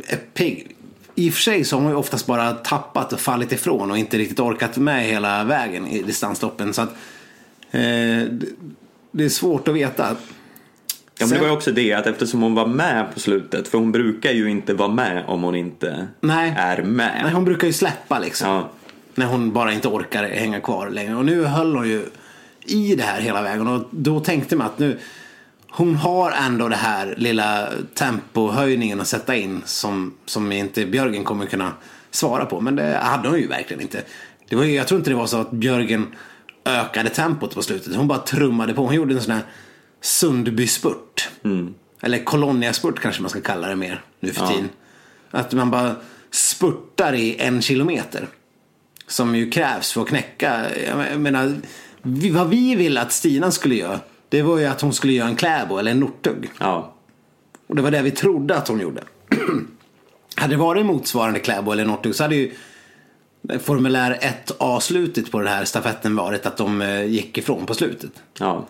är pigg. I och för sig så har hon ju oftast bara tappat och fallit ifrån och inte riktigt orkat med hela vägen i distansloppen. Så att, eh, det är svårt att veta. Ja, men det var ju också det att eftersom hon var med på slutet, för hon brukar ju inte vara med om hon inte Nej. är med. Nej, hon brukar ju släppa liksom. Ja. När hon bara inte orkar hänga kvar längre. Och nu höll hon ju i det här hela vägen och då tänkte man att nu hon har ändå det här lilla tempohöjningen att sätta in som, som inte Björgen kommer kunna svara på. Men det hade hon ju verkligen inte. Det var, jag tror inte det var så att Björgen ökade tempot på slutet. Hon bara trummade på. Hon gjorde en sån här Sundbyspurt. Mm. Eller Koloniaspurt kanske man ska kalla det mer nu för tiden. Att man bara spurtar i en kilometer. Som ju krävs för att knäcka. Jag menar, vad vi ville att Stina skulle göra. Det var ju att hon skulle göra en Kläbo eller en Northug. Ja. Och det var det vi trodde att hon gjorde. hade det varit motsvarande Kläbo eller Northug så hade ju formulär 1A-slutet på den här stafetten varit att de eh, gick ifrån på slutet. Ja.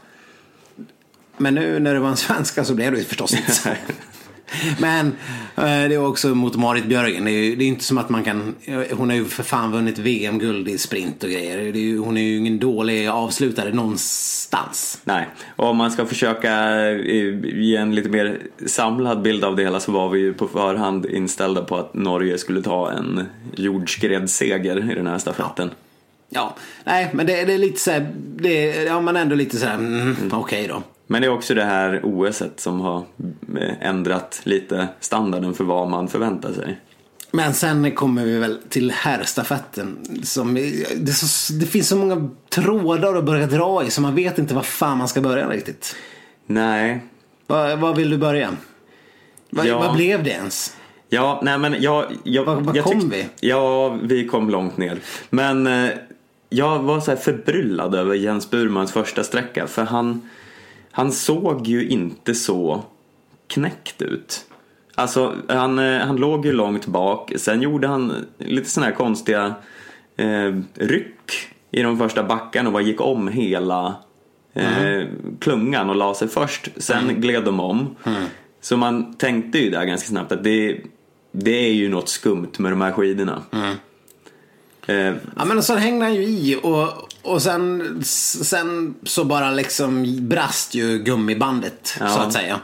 Men nu när det var en svenska så blev det ju förstås inte så. Men eh, det är också mot Marit Björgen. Det är ju det är inte som att man kan... Hon har ju för fan vunnit VM-guld i sprint och grejer. Är ju, hon är ju ingen dålig avslutare någonstans. Nej, och om man ska försöka eh, ge en lite mer samlad bild av det hela så var vi ju på förhand inställda på att Norge skulle ta en jordskredsseger i den här stafetten. Ja, nej men det, det är lite så här, det ja man ändå lite så här, mm, okej då. Men det är också det här OSet som har eh, ändrat lite standarden för vad man förväntar sig. Men sen kommer vi väl till herrstafetten. Som, det, så, det finns så många trådar att börja dra i så man vet inte var fan man ska börja riktigt. Nej, Vad, vill du börja? Vad, Ja. blev det ens? Ja, nej men jag... jag Var- var jag kom vi? Ja, vi kom långt ner. Men eh, jag var så här förbryllad över Jens Burmans första sträcka för han, han såg ju inte så knäckt ut. Alltså, han, eh, han låg ju långt bak. Sen gjorde han lite sådana här konstiga eh, ryck i de första backarna och bara gick om hela eh, klungan och la sig först. Sen gled de om. Så man tänkte ju där ganska snabbt att det, det är ju något skumt med de här skidorna. Eh, Ja men sen hängde han ju i och, och sen, sen så bara liksom brast ju gummibandet Ja. så att säga.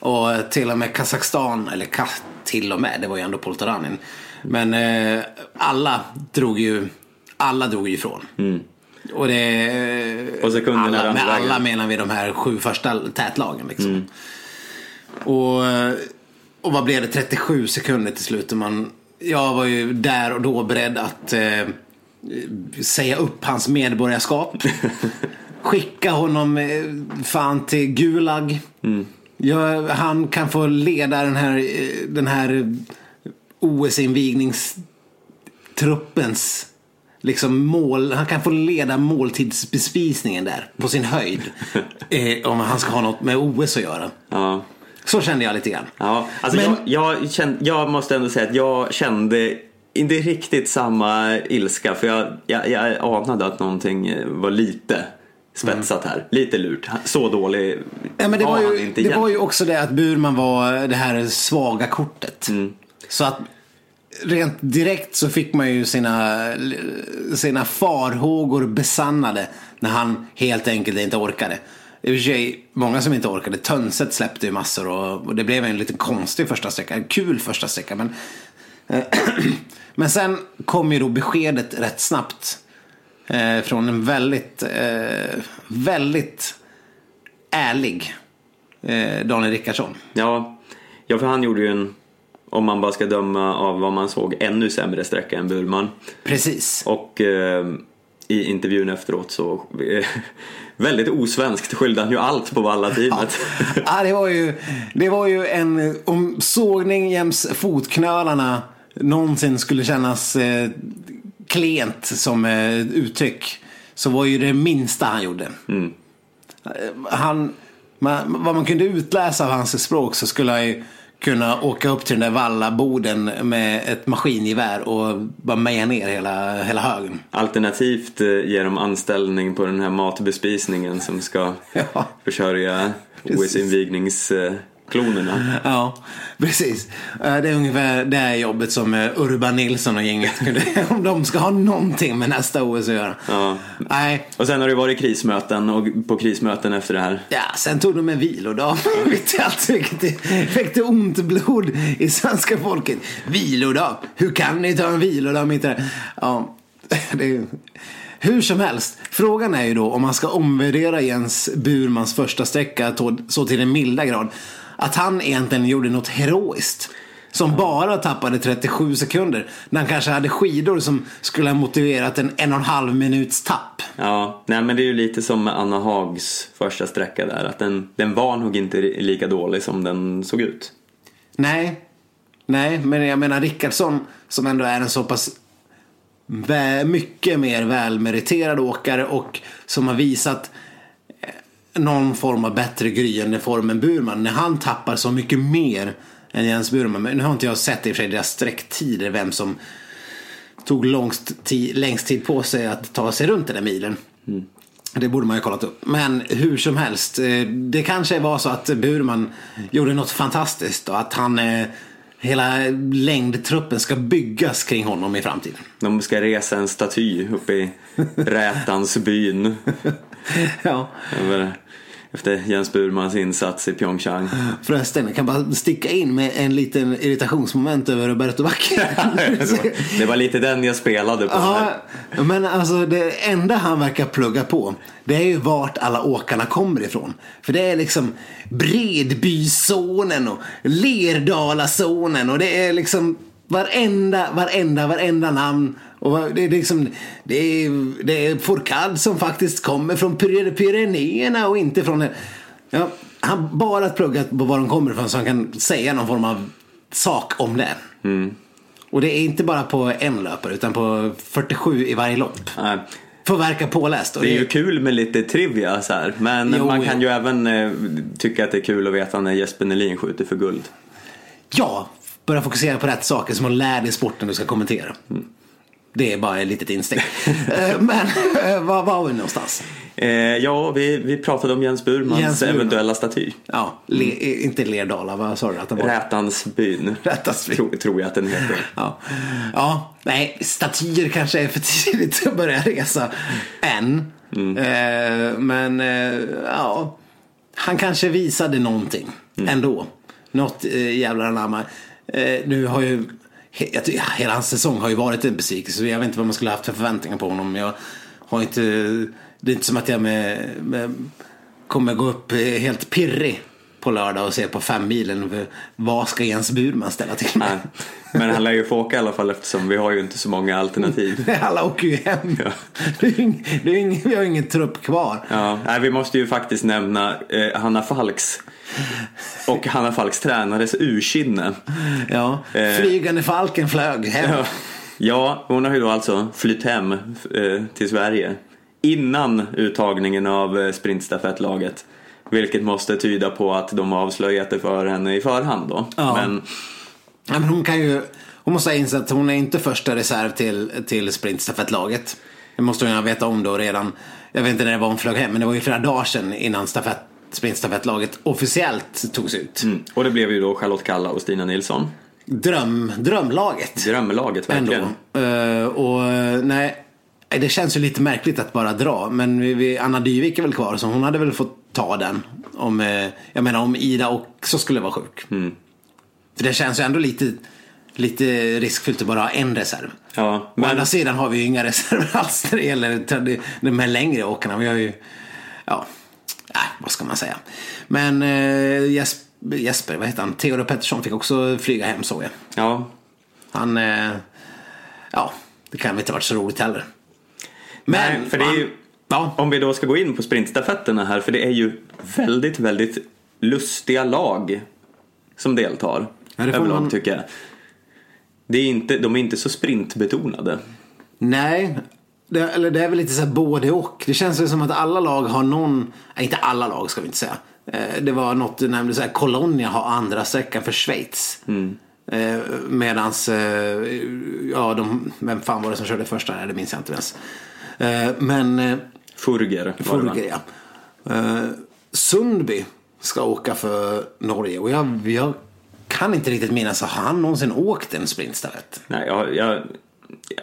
Och till och med Kazakstan, eller ka, till och med, det var ju ändå Poltaranin. Men eh, alla drog ju, alla drog ju ifrån. Och det... Och alla, med alla menar vi de här sju första tätlagen liksom. Och, och vad blev det? 37 sekunder till slut. Och man, jag var ju där och då beredd att eh, säga upp hans medborgarskap. Skicka honom eh, fan till Gulag. Jag, han kan få leda den här, eh, den här OS-invigningstruppens liksom mål. Han kan få leda måltidsbespisningen där på sin höjd. eh, om han ska ha något med OS att göra. ja. Så kände jag lite grann. Ja, alltså Men- jag, jag, kände, jag måste ändå säga att jag kände inte riktigt samma ilska för jag, jag, jag anade att någonting var lite spetsat här. Lite lurt. Så dålig Ja, men det, var han ju, inte det igen. var ju också det att Burman var det här svaga kortet. Så att rent direkt så fick man ju sina, sina farhågor besannade när han helt enkelt inte orkade. I och för sig, många som inte orkade. Tönset släppte ju massor och, och det blev en lite konstig första sträcka. En kul första sträcka. Men, eh, men sen kom ju då beskedet rätt snabbt. Eh, från en väldigt, eh, väldigt ärlig eh, Daniel Rickardsson. Ja, ja, för han gjorde ju en, om man bara ska döma av vad man såg, ännu sämre sträcka än Burman. Precis. Och eh, i intervjun efteråt så eh, väldigt osvenskt skyllde han ju allt på Valla-teamet. Ja, det var ju, det var ju en, om sågning jäms fotknölarna någonsin skulle kännas eh, klent som eh, uttryck. Så var ju det minsta han gjorde. Eh, Han, man, vad man kunde utläsa av hans språk så skulle han ju kunna åka upp till den där vallaboden med ett maskingevär och bara meja ner hela, hela högen. Alternativt eh, ge dem anställning på den här matbespisningen som ska Ja. försörja OS-invigningsklonerna. Ja, precis. Det är ungefär det här jobbet som eh, Urban Nilsson och gänget kunde, om de ska ha någonting med nästa OS att göra. Ja. Nej, Och sen har det varit krismöten och på krismöten efter det här. ja, sen tog de en vilodag. Vilket väckte ont blod i svenska folket. Vilodag, hur kan ni ta en vilodag mitt i det? Ja, det är. Hur som helst, frågan är ju då om man ska omvärdera Jens Burmans första sträcka så till den milda grad. Att han egentligen gjorde något heroiskt. Som bara tappade 37 sekunder. När han kanske hade skidor som skulle ha motiverat en en och en halv minuts tapp. Ja, nej men det är ju lite som med Anna Hags första sträcka där. Att den, den var nog inte lika dålig som den såg ut. Nej, nej, men jag menar Rickardsson som ändå är en så pass mycket mer välmeriterad åkare och som har visat någon form av bättre gryende form än Burman. När han tappar så mycket mer än Jens Burman. Men nu har inte jag sett i och för sig deras sträcktider, vem som tog långst längst tid på sig att ta sig runt den där milen. Det borde man ju kollat upp. Men hur som helst, eh, det kanske var så att Burman gjorde något fantastiskt och att han eh, Hela längdtruppen ska byggas kring honom i framtiden. De ska resa en staty uppe i Rätansbyn. Ja. Över, efter Jens Burmans insats i Pyeongchang. Förresten, jag kan bara sticka in med en liten irritationsmoment över Roberto Bacchi. det var lite den jag spelade på. Ja, men alltså det enda han verkar plugga på det är ju vart alla åkarna kommer ifrån. För det är liksom Bredbyzonen och Lerdalazonen och det är liksom varenda, varenda, varenda namn. Och det är liksom, det är, det är Fourcade som faktiskt kommer från Pyre- Pyrenéerna och inte från... Ja, han bara pluggat på var de kommer ifrån så han kan säga någon form av sak om det. Och det är inte bara på en löpare utan på 47 i varje lopp. Nej. Får verka påläst. Och Det är ju kul med lite trivia så här. Men Jo, man kan jo. ju även eh, tycka att det är kul att veta när Jesper Nelin skjuter för guld. Ja, börja fokusera på rätt saker som att lära dig sporten du ska kommentera. Det är bara ett litet insteg. Eh, Men eh, var var vi någonstans? Eh, ja, vi, vi pratade om Jens Burmans Jens eventuella staty. Ja, le, inte Lerdala, vad sa du att den var? Rätansbyn. Rätansbyn. Tro, tror jag att den heter. Ja. ja, nej, statyer kanske är för tidigt att börja resa än. Eh, men eh, ja, han kanske visade någonting ändå. Något eh, jävla anamma. Eh, nu har ju, he, jag hela hans säsong har ju varit en besvikelse. Så jag vet inte vad man skulle haft för förväntningar på honom. Jag har inte, det är inte som att jag med, med, kommer gå upp eh, helt pirrig på lördag och se på fem milen. Vad ska Jens Burman ställa till med? Men han lär ju få åka i alla fall eftersom vi har ju inte så många alternativ. Alla åker ju hem. Ja. Det är ing, det är ing, vi har ingen trupp kvar. Ja, nej, vi måste ju faktiskt nämna eh, Hanna Falks och Hanna Falks tränares ursinne. Ja. Eh. Flygande falken flög hem. Ja. ja, hon har ju då alltså flytt hem eh, till Sverige innan uttagningen av eh, sprintstafettlaget. Vilket måste tyda på att de avslöjat det för henne i förhand då. Ja. Men Ja, men hon kan ju, hon måste ha insett att hon är inte första reserv till, till sprintstafettlaget. Det måste hon ju veta om då redan. Jag vet inte när det var hon flög hem, men det var ju flera dagar sedan innan stafett, sprintstafettlaget officiellt togs ut. Mm. Och det blev ju då Charlotte Kalla och Stina Nilsson. Dröm, drömlaget. Drömlaget verkligen. Eh, och nej, det känns ju lite märkligt att bara dra. Men vi, vi, Anna Dyvik är väl kvar så hon hade väl fått ta den. Om, eh, jag menar om Ida också skulle vara sjuk. Mm. För det känns ju ändå lite, lite riskfyllt att bara ha en reserv. Ja, Å men andra sidan har vi ju inga reserver alls när det gäller de här längre åkarna. Vi har ju, ja, nej, vad ska man säga. Men eh, Jesper, Jesper, vad heter han? Theodor Pettersson fick också flyga hem såg jag. ja, Han, eh, ja, det kan väl inte ha varit så roligt heller. Nej, för det är ju- Ja, Om vi då ska gå in på sprintstafetterna här, för det är ju väldigt, väldigt lustiga lag som deltar. Ja, överlag man- tycker jag. Det är inte, de är inte så sprintbetonade. nej. Det, eller det är väl lite så här både och. Det känns ju som att alla lag har någon, nej, inte alla lag ska vi inte säga. Eh, Det var något du nämnde, så här, Colonia har andra sträckan för Schweiz. Eh, medans, eh, ja, de, vem fan var det som körde första? Nej, det minns jag inte ens. Men Furger? Furger, ja. Eh, Sundby ska åka för Norge och jag, jag kan inte riktigt minnas, har han någonsin åkt en sprintstafett? Nej, jag, jag,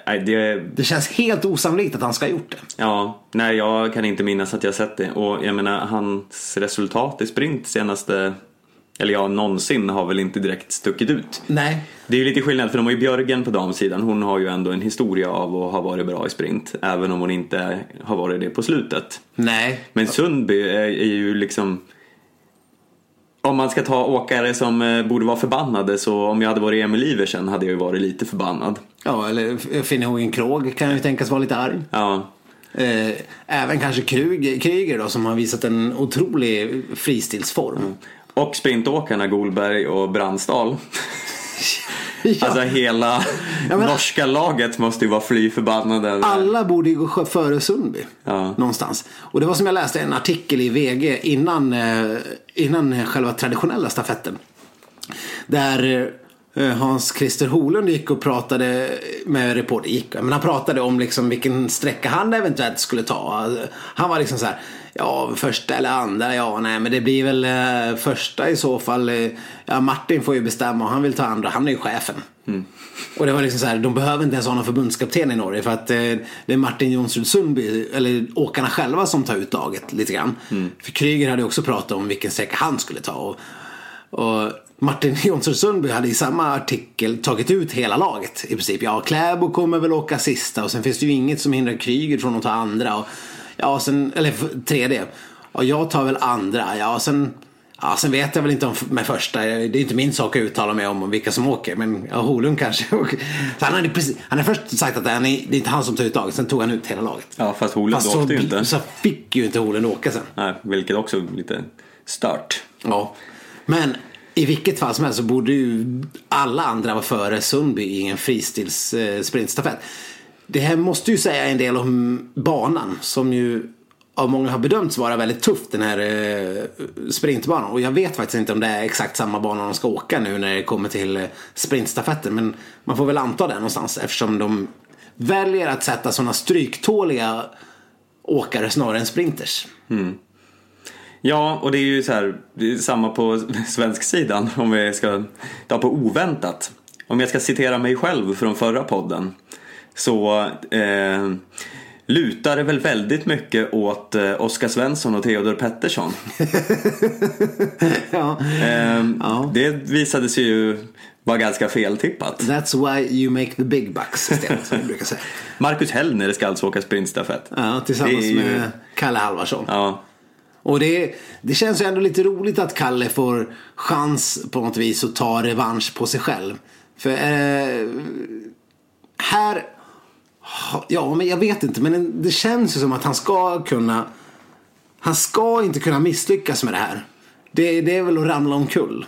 nej, det, Det känns helt osannolikt att han ska ha gjort det. ja, nej, jag kan inte minnas att jag sett det. Och jag menar, hans resultat i sprint senaste, eller ja, någonsin har väl inte direkt stuckit ut. Nej. Det är ju lite skillnad för de har ju Björgen på damsidan. Hon har ju ändå en historia av att ha varit bra i sprint. Även om hon inte har varit det på slutet. Nej. Men Sundby är, är ju liksom... om man ska ta åkare som eh, borde vara förbannade så om jag hade varit Emil Iversen hade jag ju varit lite förbannad. Ja, eller Finnhogen Krog kan ju tänkas vara lite arg. Ja. Eh, även kanske Krug, Kryger då som har visat en otrolig fristilsform. Mm. Och sprintåkarna Golberg och Brandsdal. ja. Alltså hela ja, men, norska laget måste ju vara fly förbannade. Alla borde ju gå före Sundby. Ja. Någonstans. Och det var som jag läste en artikel i VG innan, eh, innan själva traditionella stafetten. Där eh, Hans Christer Holund gick och pratade med reporter. Gick, men han pratade om liksom vilken sträcka han eventuellt skulle ta. Han var liksom så här. Ja, första eller andra, ja nej men det blir väl eh, första i så fall. Eh, ja, Martin får ju bestämma och han vill ta andra, han är ju chefen. Mm. Och det var liksom så här, de behöver inte ens ha någon förbundskapten i Norge för att eh, det är Martin Jonsrud Sundby, eller åkarna själva som tar ut laget lite grann. Mm. För Kryger hade också pratat om vilken sträcka han skulle ta. Och, och Martin Jonsrud Sundby hade i samma artikel tagit ut hela laget i princip. Ja, Kläbo kommer väl åka sista och sen finns det ju inget som hindrar Kryger från att ta andra. Och, Ja, sen, eller tredje. Ja, jag tar väl andra. Ja, sen, ja, sen vet jag väl inte om med första. Det är inte min sak att uttala mig om vilka som åker. Men ja, Holund kanske. Så han, hade precis, han hade först sagt att det är inte han som tar ut laget. Sen tog han ut hela laget. Ja, fast Holund fast åkte ju inte. Så fick ju inte Holund åka sen. Nej, vilket också är lite stört. Ja, men i vilket fall som helst så borde ju alla andra vara före Sundby i en fristils eh. Det här måste ju säga en del om banan som ju av många har bedömts vara väldigt tuff den här eh, sprintbanan. Och jag vet faktiskt inte om det är exakt samma bana de ska åka nu när det kommer till eh, sprintstafetten. Men man får väl anta det någonstans eftersom de väljer att sätta sådana stryktåliga åkare snarare än sprinters. Mm. Ja, och det är ju så här, det är samma på svensk sidan om vi ska ta på oväntat. Om jag ska citera mig själv från förra podden så eh, lutar det väl väldigt mycket åt eh, Oskar Svensson och Theodor Pettersson. ja. Eh, ja. Det visade sig ju vara ganska feltippat. That's why you make the big bucks istället, som brukar säga. Marcus Hellner ska alltså åka sprintstafett. Ja, tillsammans ju... med Kalle Halvarsson. Ja. Och det, det känns ju ändå lite roligt att Kalle får chans på något vis att ta revansch på sig själv. För eh, här Ja, men jag vet inte. Men det känns ju som att han ska kunna... Han ska inte kunna misslyckas med det här. Det, det är väl att ramla omkull.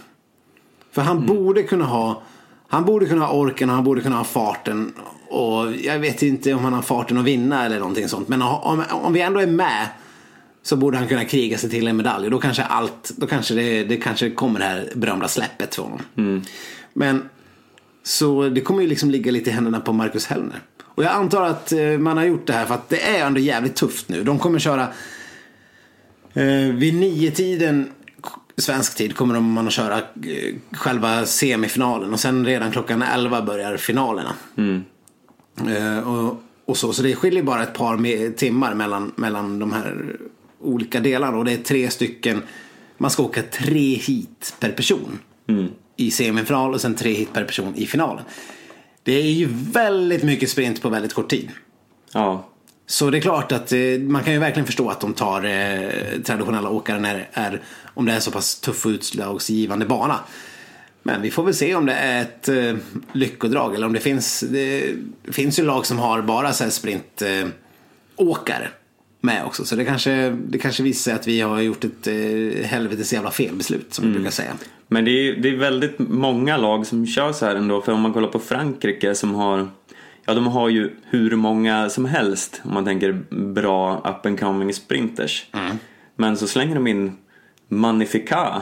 För han mm. borde kunna ha... Han borde kunna ha orken och han borde kunna ha farten. Och jag vet inte om han har farten att vinna eller någonting sånt. Men om, om vi ändå är med så borde han kunna kriga sig till en medalj. Då kanske allt, då kanske det, det kanske kommer det här berömda släppet för honom. Mm. Men så det kommer ju liksom ligga lite i händerna på Marcus Hellner. Och jag antar att eh, man har gjort det här för att det är ändå jävligt tufft nu. De kommer köra eh, vid nio tiden svensk tid kommer de man att köra eh, själva semifinalen och sen redan klockan elva börjar finalerna. Mm. Eh, och, och, så, så det skiljer bara ett par timmar mellan, mellan de här olika delarna och det är tre stycken. Man ska åka tre hit per person mm. i semifinal och sen tre hit per person i finalen. Det är ju väldigt mycket sprint på väldigt kort tid. Ja. Så det är klart att eh, man kan ju verkligen förstå att de tar eh, traditionella åkare när är, om det är så pass tuff och utslagsgivande bana. Men vi får väl se om det är ett eh, lyckodrag eller om det finns, det finns ju lag som har bara så här sprintåkare eh, med också. Så det kanske, det kanske visar att vi har gjort ett eh, helvetes jävla felbeslut som mm. vi brukar säga. Men det är, det är väldigt många lag som kör så här ändå. För om man kollar på Frankrike som har Ja, de har ju hur många som helst om man tänker bra up and coming sprinters. Mm. Men så slänger de in Magnifica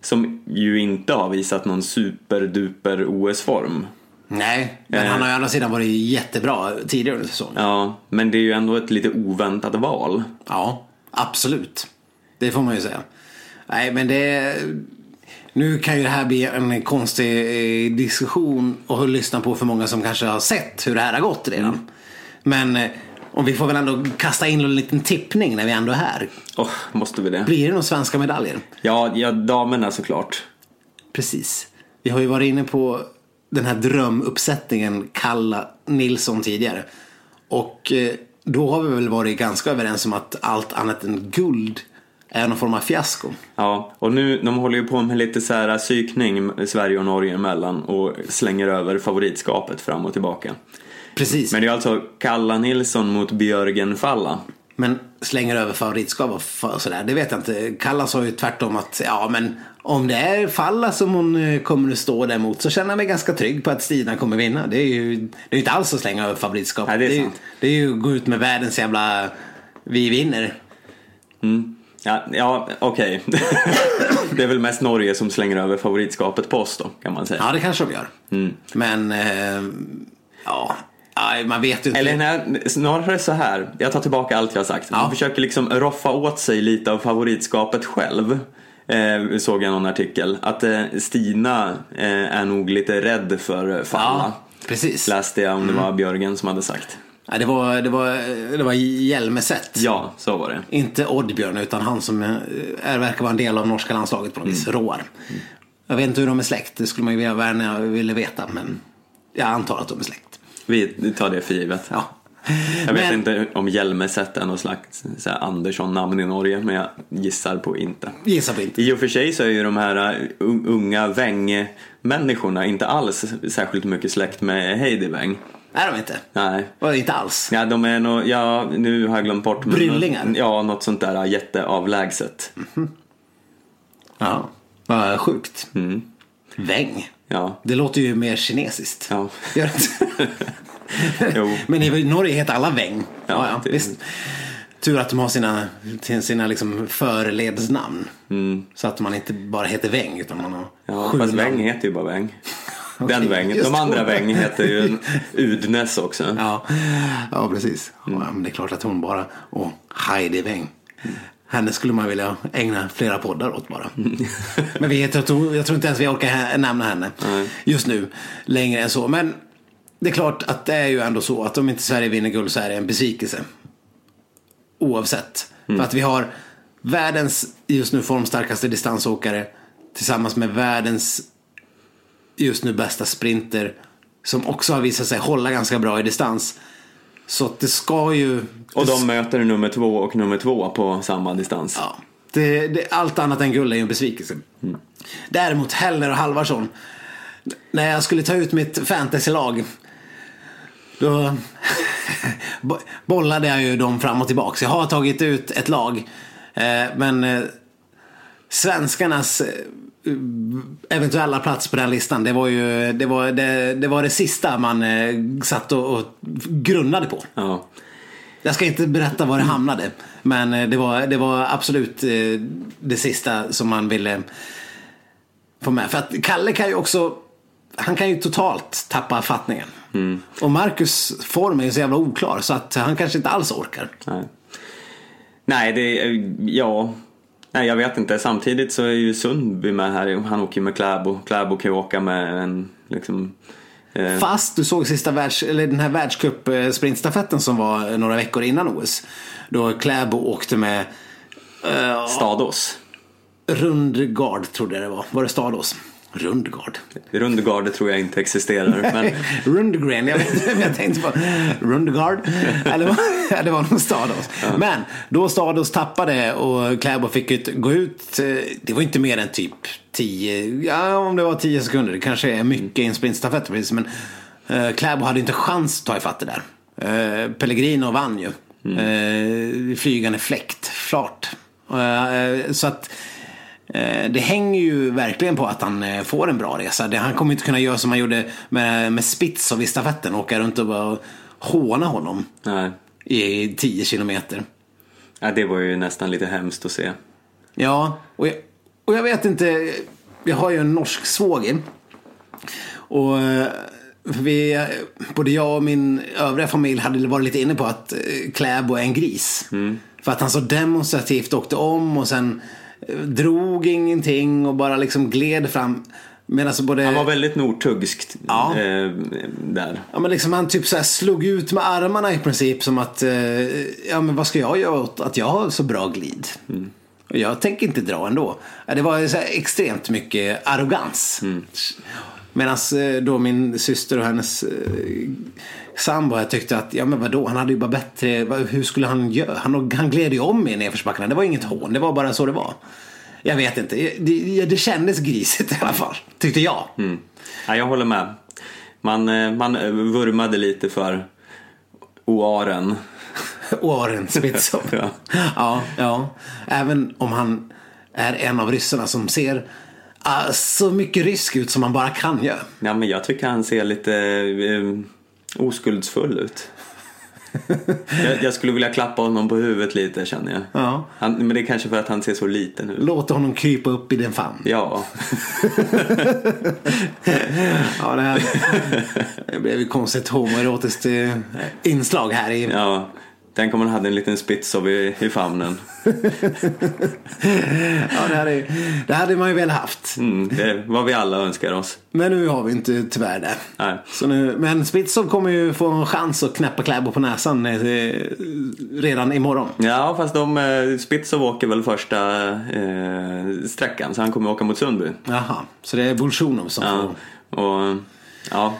som ju inte har visat någon superduper OS-form. Nej, men han har ju å andra sidan varit jättebra tidigare under säsongen. Ja, men det är ju ändå ett lite oväntat val. Ja, absolut. Det får man ju säga. Nej, men det... Nu kan ju det här bli en konstig eh, diskussion och lyssna på för många som kanske har sett hur det här har gått redan. Mm. Men eh, om vi får väl ändå kasta in en liten tippning när vi ändå är här. Oh, måste vi det? Blir det några svenska medaljer? Ja, ja damerna såklart. Precis. Vi har ju varit inne på den här drömuppsättningen Kalla Nilsson tidigare. Och eh, då har vi väl varit ganska överens om att allt annat än guld är någon form av fiasko. Ja, och nu, de håller ju på med lite så här psykning Sverige och Norge emellan och slänger över favoritskapet fram och tillbaka. Precis. Men det är alltså Kalla Nilsson mot Björgen Falla. Men slänger över favoritskap och sådär, det vet jag inte. Kalla sa ju tvärtom att ja men om det är Falla som hon eh, kommer att stå där mot så känner jag mig ganska trygg på att Stina kommer vinna. Det är ju det är ju inte alls att slänga över favoritskap. Nej, det är ju, sant. det är ju att gå ut med världens jävla vi vinner. Ja, ja okej. det är väl mest Norge som slänger över favoritskapet på oss då, kan man säga. Ja, det kanske de gör. Mm. Men eh, ja, ja, man vet inte. Eller nej, snarare så här. Jag tar tillbaka allt jag har sagt. Man Ja. försöker liksom roffa åt sig lite av favoritskapet själv. Eh, såg jag någon artikel. Att eh, Stina eh, är nog lite rädd för Falla. ja, precis. Läste jag om det var Björgen som hade sagt. Ja, det, var, det, var, det var Hjelmeset. Ja, så var det. Inte Oddbjörn utan han som eh, är, verkar vara en del av norska landslaget på något vis. Roar. Jag vet inte hur de är släkt. Det skulle man ju vilja veta. Men jag antar att de är släkt. Vi tar det för givet. Ja. Jag vet Men- inte om Hjelmeset är någon slags Andersson-namn i Norge, men jag gissar på inte. Gissa på inte. I och för sig så är ju de här uh, un- unga Weng-människorna inte alls särskilt mycket släkt med Heidi Weng. Nej, de är inte. Nej. Och inte alls. Ja, de är nog, ja, nu har jag glömt bort. Bryllingar? Ja, något sånt där jätteavlägset. Ja. Vad sjukt. Mm. Väng. Ja, Det låter ju mer kinesiskt. ja. Men i Norge heter alla Weng. Ja, Ja, det- visst. Tur att de har sina, sina liksom förledsnamn. Så att man inte bara heter Weng utan man har Mm. Ja, sju fast namn. Weng heter ju bara Weng. Den Weng. De andra. Weng heter ju Udnes också. Ja, ja precis. Mm. Ja, men det är klart att hon bara, och Heidi Weng. Henne skulle man vilja ägna flera poddar åt bara. Men vi, jag, tror, jag tror inte ens vi orkar nämna henne just nu längre än så. Men det är klart att det är ju ändå så att om inte Sverige vinner guld så är det en besvikelse. Oavsett. För att vi har världens just nu formstarkaste distansåkare tillsammans med världens just nu bästa sprinter som också har visat sig hålla ganska bra i distans. Så att det ska ju... Och de möter nummer två och nummer två på samma distans. Ja, det, det, allt annat än guld är ju en besvikelse. Däremot Heller och Halvarsson. När jag skulle ta ut mitt fantasylag. Då bo- bollade jag ju dem fram och tillbaka. Jag har tagit ut ett lag. Eh, men eh, svenskarnas eh, eventuella plats på den listan. Det var ju det, var, det, det, var det sista man eh, satt och, och grunnade på. Ja. Jag ska inte berätta var det hamnade. Men eh, det var, det var absolut eh, det sista som man ville få med. För att Kalle kan ju också, han kan ju totalt tappa fattningen. Och Marcus form är ju så jävla oklar så att han kanske inte alls orkar. Nej. Nej, det ja. Nej, jag vet inte. Samtidigt så är ju Sundby med här. Han åker ju med Kläbo. Kläbo kan ju åka med en liksom... Eh, Fast du såg sista världs, eller den här världscup-sprintstafetten som var några veckor innan OS. Då Kläbo åkte med eh, Stadås. Rundgard trodde jag det var. Var det Stadås? Rundgard. Rundgarde tror jag inte existerar. Men Rundgren, jag jag tänkte på. Rundgard. Eller var, ja, det var nog Stados. Men då Stados tappade och Kläbo fick ut, gå ut. eh, Det var inte mer än typ 10, ja om det var 10 sekunder. Det kanske är mycket i en sprintstafett precis. Men uh, Kläbo hade inte chans att ta ifatt det där. Uh, Pellegrino vann ju. Uh, flygande fläkt, flart. Eh, så att Eh, Det hänger ju verkligen på att han eh, får en bra resa. Han kommer inte kunna göra som han gjorde med, med Spitz och vid stafetten. Åka runt och bara håna honom nej. i 10 kilometer. Ja, det var ju nästan lite hemskt att se. Ja, och jag, och jag vet inte. Jag har ju en norsk svåger. Och eh, vi, både jag och min övriga familj hade varit lite inne på att eh, Kläbo är en gris. För att han så demonstrativt åkte om och sen eh, drog ingenting och bara liksom gled fram. Så både... Han var väldigt nordtuggskt Ja. eh, där. Ja men liksom han typ så slog ut med armarna i princip som att, eh, ja men vad ska jag göra åt att jag har så bra glid? Jag tänker inte dra ändå. Det var så extremt mycket arrogans. Mm. Medan eh, då min syster och hennes eh, sambo tyckte att, ja men vadå, han hade ju bara bättre, hur skulle han göra? Han, han gled ju om i nedförsbackarna, det var inget hån, det var bara så det var. Jag vet inte, det, det kändes grisigt i alla fall, tyckte jag. Mm. Ja, jag håller med. Man, eh, man vurmade lite för oaren. oaren Spitsov. ja. ja, ja. Även om han är en av ryssarna som ser uh, så mycket rysk ut som man bara kan göra. Ja, men jag tycker han ser lite uh, oskuldsfull ut. jag, jag, skulle vilja klappa honom på huvudet lite känner jag. Ja. Han, men det är kanske för att han ser så liten ut. Låta honom krypa upp i din famn. Ja. ja, det, här, det blev ju konstigt homoerotiskt eh, inslag här i ja. Tänk om man hade en liten Spitsov i, i famnen. ja, det hade, det hade man ju väl haft. Mm, det var vi alla önskar oss. Men nu har vi inte tyvärr det. Nej. Så nu, men Spitsov kommer ju få en chans att knäppa Kläbo på näsan eh, redan imorgon. Ja, fast de, eh, åker väl första eh, sträckan så han kommer åka mot Sundby. Jaha, så det är Bolsjunov som ja. får... Och, ja,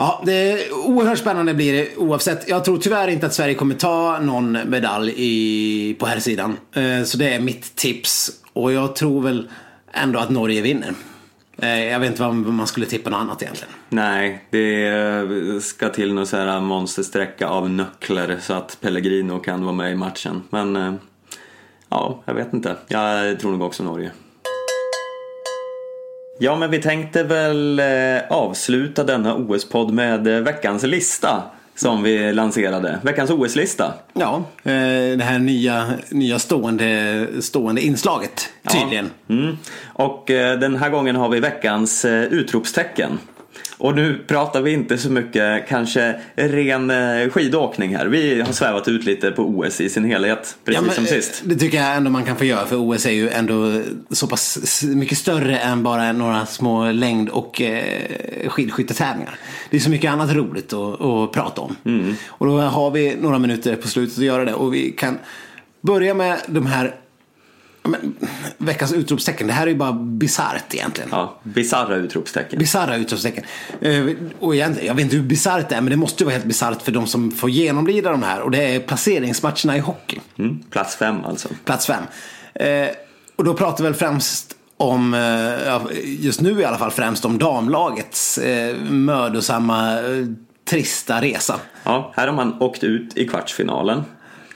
Ja, det är oerhört spännande blir det oavsett. Jag tror tyvärr inte att Sverige kommer ta någon medalj i, på här sidan. Eh, så det är mitt tips. Och jag tror väl ändå att Norge vinner. Eh, jag vet inte vad man skulle tippa något annat egentligen. Nej, det ska till någon så här monstersträcka av nöcklar så att Pellegrino kan vara med i matchen. Men eh, ja, jag vet inte. Jag tror nog också Norge. Ja, men vi tänkte väl eh, avsluta denna OS-podd med eh, veckans lista som vi lanserade. Veckans OS-lista. Ja, eh, det här nya, nya stående, stående inslaget tydligen. Ja. Mm. Och den här gången har vi veckans utropstecken. Och nu pratar vi inte så mycket kanske ren eh, skidåkning här. Vi har svävat ut lite på OS i sin helhet, precis ja, men, som sist. Det tycker jag ändå man kan få göra för OS är ju ändå så pass mycket större än bara några små längd och eh, skidskyttetävlingar. Det är så mycket annat roligt att, att prata om. Mm. Och då har vi några minuter på slutet att göra det och vi kan börja med de här men, veckans utropstecken, det här är ju bara bisarrt egentligen. Ja, bisarra utropstecken. Bisarra utropstecken. Eh, och jag vet inte hur bisarrt det är, men det måste ju vara helt bisarrt för de som får genomlida de här. Och det är placeringsmatcherna i hockey. Mm, plats fem alltså. Plats fem. Eh, och då pratar vi väl främst om, eh, just nu i alla fall, främst om damlagets mödosamma, trista resa. Ja, här har man åkt ut i kvartsfinalen.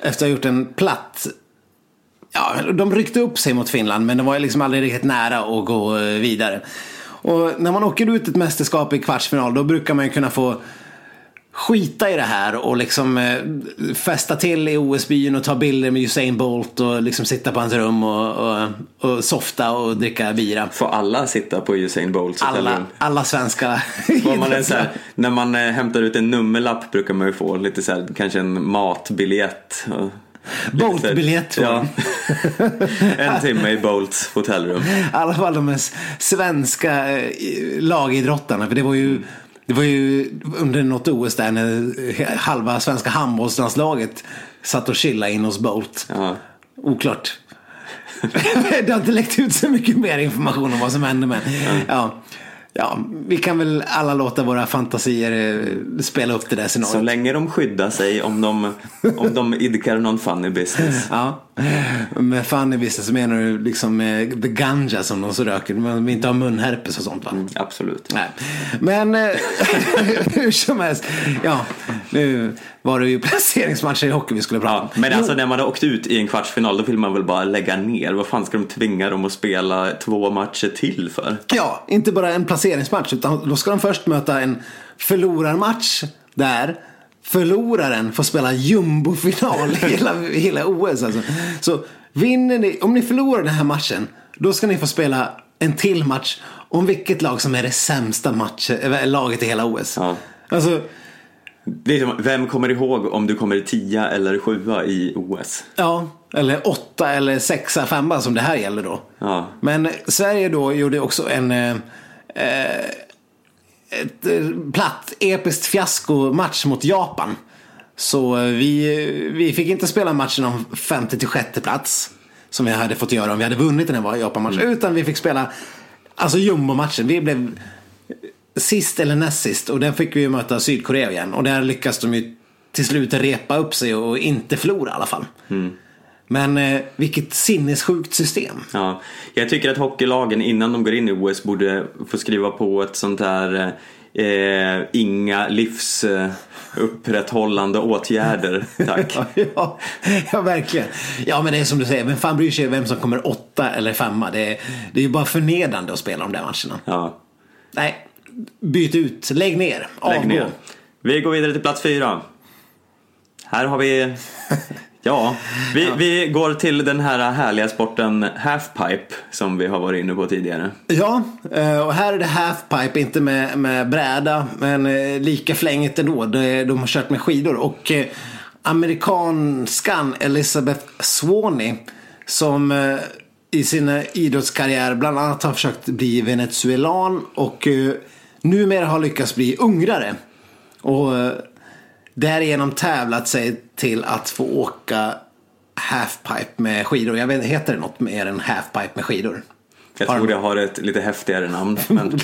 Efter att ha gjort en platt ja, de ryckte upp sig mot Finland men det var liksom aldrig riktigt nära att gå eh, vidare. Och när man åker ut ett mästerskap i kvartsfinal då brukar man ju kunna få skita i det här och liksom eh, fästa till i OS-byn och ta bilder med Usain Bolt och liksom sitta på hans rum och, och, och softa och dricka bira. Får alla sitta på Usain Bolts alla, alla svenska man här, När man eh, hämtar ut en nummerlapp brukar man ju få lite så här, kanske en matbiljett. Bolt-biljett ja. En timme i Bolts hotellrum. I alla fall de svenska eh, lagidrottarna. För det var ju det var ju under något OS där när halva svenska handbollslandslaget satt och chillade in hos Bolt. Ja. Oklart. det har inte läckt ut så mycket mer information om vad som hände men ja. Ja. Vi kan väl alla låta våra fantasier eh, spela upp det där scenariot. Så länge de skyddar sig om de, om de idkar någon funny business. Ja, med funny business menar du liksom the ganja som de så röker. De inte har munherpes och sånt va? Mm, absolut. Nej. Men eh, hur som helst. Ja, nu var det ju placeringsmatcher i hockey vi skulle prata om. Ja, men alltså när man har åkt ut i en kvartsfinal då vill man väl bara lägga ner. Vad fan ska de tvinga dem att spela två matcher till för? Ja, inte bara en placeringsmatch utan då ska de först möta en förlorarmatch där förloraren får spela jumbofinal hela, hela OS. Alltså. Så vinner ni, om ni förlorar den här matchen, då ska ni få spela en till match om vilket lag som är det sämsta match, äh, laget i hela OS. Ja. Alltså, vem kommer ihåg om du kommer tia eller sjua i OS? Ja, eller åtta eller sexa, femma som det här gäller då. Ja. Men Sverige då gjorde också en eh, ett eh, platt, episkt fiasko-match mot Japan. Så vi, vi fick inte spela matchen om femte till sjätte plats. som vi hade fått göra om vi hade vunnit den här Japan-matchen. Mm. Utan vi fick spela alltså jumbo-matchen. Vi blev sist eller näst sist och den fick vi ju möta Sydkorea igen. Och där lyckas de ju till slut repa upp sig och inte förlora i alla fall. Mm. Men eh, vilket sinnessjukt system. Ja, jag tycker att hockeylagen innan de går in i OS borde få skriva på ett sånt där eh, inga livsupprätthållande åtgärder, tack. ja, ja, verkligen. Ja, men det är som du säger, vem fan bryr sig vem som kommer åtta eller femma? Det är, det är ju bara förnedrande att spela de där matcherna. Ja, Nej, byt ut, lägg ner, avgå. lägg ner. Vi går vidare till plats fyra. Här har vi Ja, vi, vi går till den här härliga sporten halfpipe som vi har varit inne på tidigare. Ja, eh, och här är det halfpipe, inte med, med bräda, men eh, lika flängigt ändå. De, har kört med skidor. Och eh, amerikanskan Elizabeth Swaney som i sin idrottskarriär bland annat har försökt bli venezuelan och numera har lyckats bli ungrare. Och därigenom tävlat sig till att få åka halfpipe med skidor. Jag vet heter det något mer än halfpipe med skidor? Jag tror de- det har ett lite häftigare namn. Men...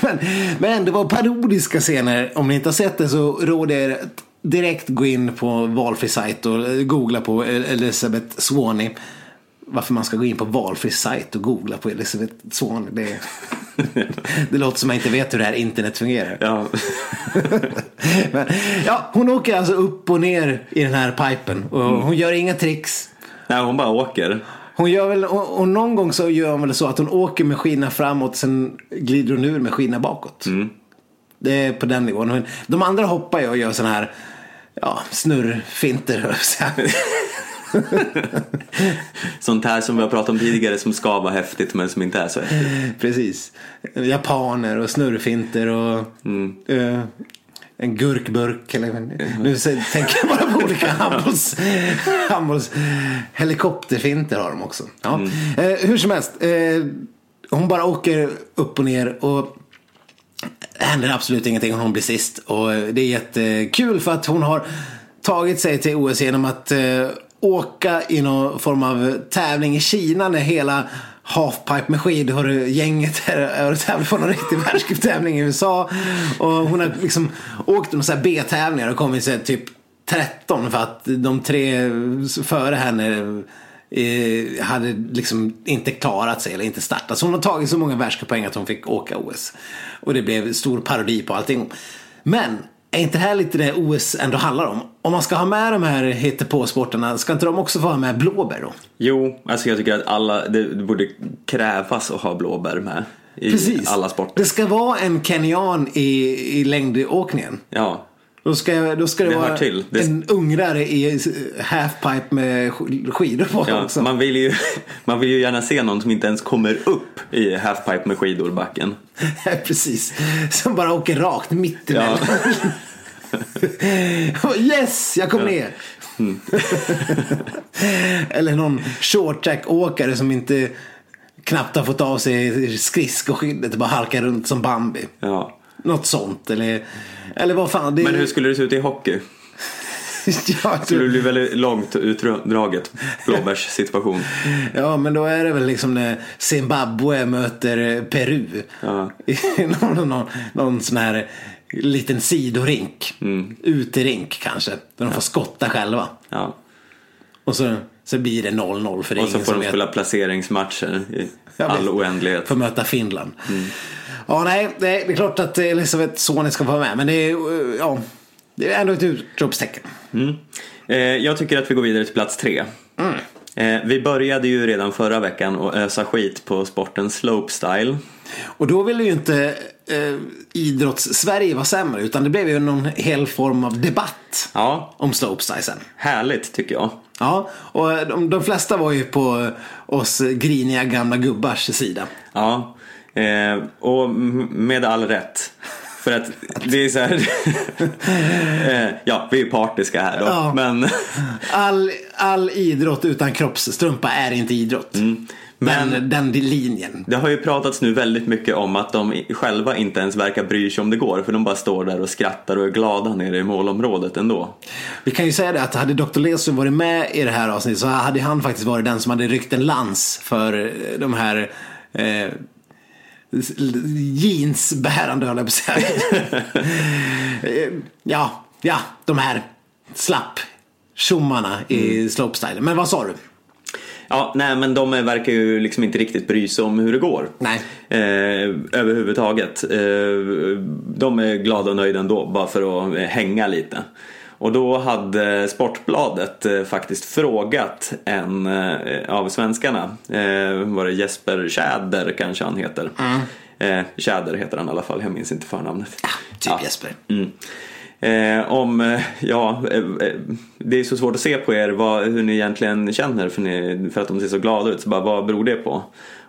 men, men det var parodiska scener. Om ni inte har sett det så råder jag er direkt gå in på valfri sajt och googla på Elizabeth Swaney. Varför man ska gå in på valfri sajt och googla på Elizabeth Swaney. Det, det låter som att man inte vet hur det här internet fungerar. Ja. Men, ja, hon åker alltså upp och ner i den här pipen. Och hon gör inga tricks. Nej, hon bara åker. Hon gör väl, och, och någon gång så gör hon väl så att hon åker med skidorna framåt sen glider hon ur med skidorna bakåt. Det är på den nivån. De andra hoppar ju och gör sådana här ja, snurrfinter. Sånt här som vi har pratat om tidigare som ska vara häftigt men som inte är så häftigt. Precis. Japaner och snurrfinter och eh, en gurkburk. Eller, nu tänker jag bara på olika handbolls, handbolls helikopterfinter har de också. Ja. Eh, hur som helst. Eh, hon bara åker upp och ner och det händer absolut ingenting och hon blir sist. Och det är jättekul för att hon har tagit sig till OS genom att eh, åka i någon form av tävling i Kina när hela halfpipe med skidor gänget och tävlat på någon riktig världscuptävling i USA. Och hon har liksom åkt några B-tävlingar och kommit sig typ 13 för att de tre före henne eh, hade liksom inte klarat sig eller inte startat. Så hon har tagit så många världscuppoäng att hon fick åka OS. Och det blev stor parodi på allting. Men är inte det här lite det OS ändå handlar om? Om man ska ha med de här hittepåsporterna, ska inte de också få ha med blåbär då? Jo, alltså jag tycker att alla, det, borde krävas att ha blåbär med i Precis. alla sporter. Det ska vara en kenyan i, i längdåkningen. Ja, Då ska, då ska det, Det vara till. Det- en ungrare i halfpipe med sk- skidor på ja också. man, vill ju, man vill ju gärna se någon som inte ens kommer upp i halfpipe med skidor backen. Precis. Som bara åker rakt mitt Ja. emellan. yes, jag kom ner. Mm. Eller någon short track-åkare som inte knappt har fått av sig skridskoskyddet och bara halkar runt som Bambi. Ja. Något sånt. Eller, eller vad fan. Det, Men hur skulle det se ut i hockey? ja, Skulle det bli väldigt långt utdraget blåbärssituation? Ja, men då är det väl liksom när Zimbabwe möter Peru. Ja. Någon, någon, någon sån här liten sidorink. Mm. Uterink kanske. Där de får skotta själva. Ja. Och så, så blir det 0-0 för det Och så får de vet. spela placeringsmatcher i Ja, all oändlighet. För att möta Finland. Mm. Ja, nej, det är, det är klart att Elisabeth Sony ska få vara med. Men det är, eh, ja, det är ändå ett utropstecken. Eh, jag tycker att vi går vidare till plats tre. Mm. Eh, vi började ju redan förra veckan att ösa skit på sporten slopestyle. Och då ville ju inte eh, idrotts-Sverige vara sämre. Utan det blev ju någon hel form av debatt Ja, om slopestyle sen. härligt tycker jag. Ja, och de, de flesta var ju på oss griniga gamla gubbars sida. Ja, eh, och med all rätt. För att det är så här, eh, ja vi är partiska här då. Ja. Men, All, all idrott utan kroppsstrumpa är inte idrott. Mm. Men, den, den linjen. Det har ju pratats nu väldigt mycket om att de själva inte ens verkar bry sig om det går. För de bara står där och skrattar och är glada nere i målområdet ändå. Vi kan ju säga det att hade Dr. Lesun varit med i det här avsnittet så hade han faktiskt varit den som hade ryckt en lans för de här eh, jeansbärande höll jag på att säga. ja, ja, de här slapp tjommarna i mm. slopestyle. Men vad sa du? Ja, nej men de verkar ju liksom inte riktigt bry sig om hur det går. Nej. Eh, överhuvudtaget. Eh, de är glada och nöjda ändå, bara för att hänga lite. Och då hade Sportbladet eh, faktiskt frågat en eh, av svenskarna, eh, var det Jesper Tjäder kanske han heter. Mm. Tjäder heter han i alla fall, jag minns inte förnamnet. Ja, typ ja. Jesper. Mm. Eh, om, ja, eh, det är så svårt att se på er vad, hur ni egentligen känner för, ni, för att de ser så glada ut. Så bara, vad beror det på?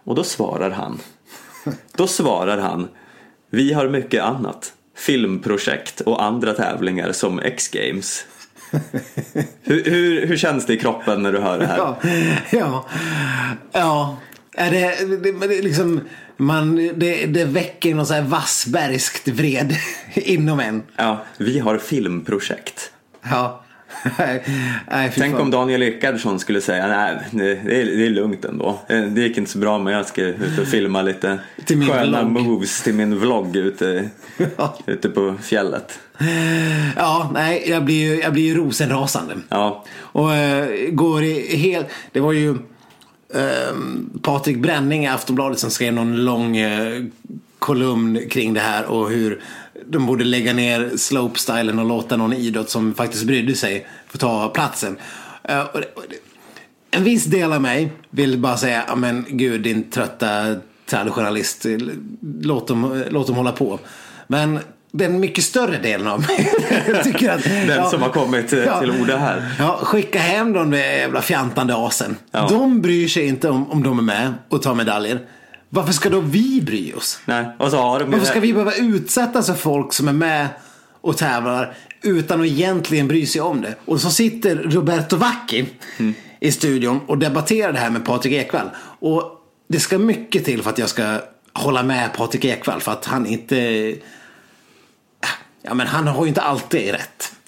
Och då svarar han. Då svarar han. Vi har mycket annat. Filmprojekt och andra tävlingar som X-Games. hur, hur, hur, känns det i kroppen när du hör det här? Ja, ja, ja. Är det, det, det liksom man, det, det väcker någon så här vassbergskt vred inom en. Ja, vi har filmprojekt. Ja. Nej, Tänk om Daniel Rickardsson skulle säga nej, det är, det är lugnt ändå. Det gick inte så bra men jag ska ut och filma lite till sköna vlogg. moves till min vlogg ute, ja. ute på fjället. Ja, nej, jag blir ju jag blir rosenrasande. Ja. Och uh, går i helt, det var ju um, Patrik Bränning i Aftonbladet som skrev någon lång uh, kolumn kring det här och hur de borde lägga ner slopestylen och låta någon idrott som faktiskt brydde sig få ta platsen. Uh, och det, och det, en viss del av mig vill bara säga, men gud din trötta traditionalist, låt dem, låt dem hålla på. Men den mycket större delen av mig. tycker att, den ja, som har kommit eh, ja, till orda här. Ja, skicka hem de jävla fjantande asen. Ja. De bryr sig inte om, om de är med och tar medaljer. Varför ska då vi bry oss? Nej, och så har de Varför ska vi behöva utsättas för folk som är med och tävlar utan att egentligen bry sig om det? Och så sitter Roberto Vacchi mm. i studion och debatterar det här med Patrik Ekwall. Och det ska mycket till för att jag ska hålla med Patrik Ekwall för att han inte Ja men han har ju inte alltid rätt.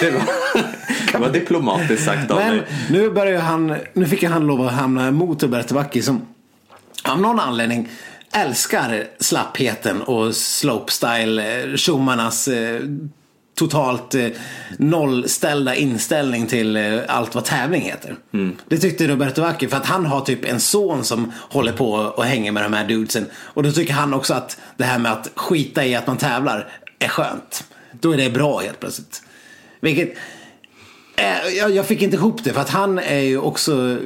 det, var, det var diplomatiskt sagt av men mig. Nu, börjar han, nu fick han lov att hamna mot Roberto Vacchi som av någon anledning älskar slappheten och slopestyle, eh, tjommarnas eh, totalt eh, nollställda inställning till eh, allt vad tävling heter. Mm. Det tyckte Roberto Vacchi för att han har typ en son som håller på och hänger med de här dudesen. Och då tycker han också att det här med att skita i att man tävlar är skönt. Då är det bra helt plötsligt. Vilket, eh, jag, jag fick inte ihop det för att han är ju också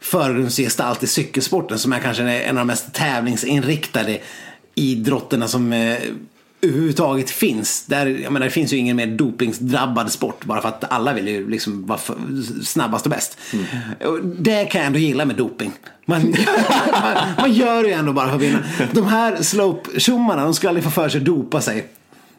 förgrundsgestalt i cykelsporten som är kanske en av de mest tävlingsinriktade idrotterna som eh, överhuvudtaget finns. Där, jag menar, det finns ju ingen mer dopingsdrabbad sport bara för att alla vill ju liksom vara snabbast och bäst. Mm. Det kan jag ändå gilla med doping. Man, man, man, gör det ju ändå bara för att vinna. De här slope-tjommarna, de skulle aldrig få för sig att dopa sig.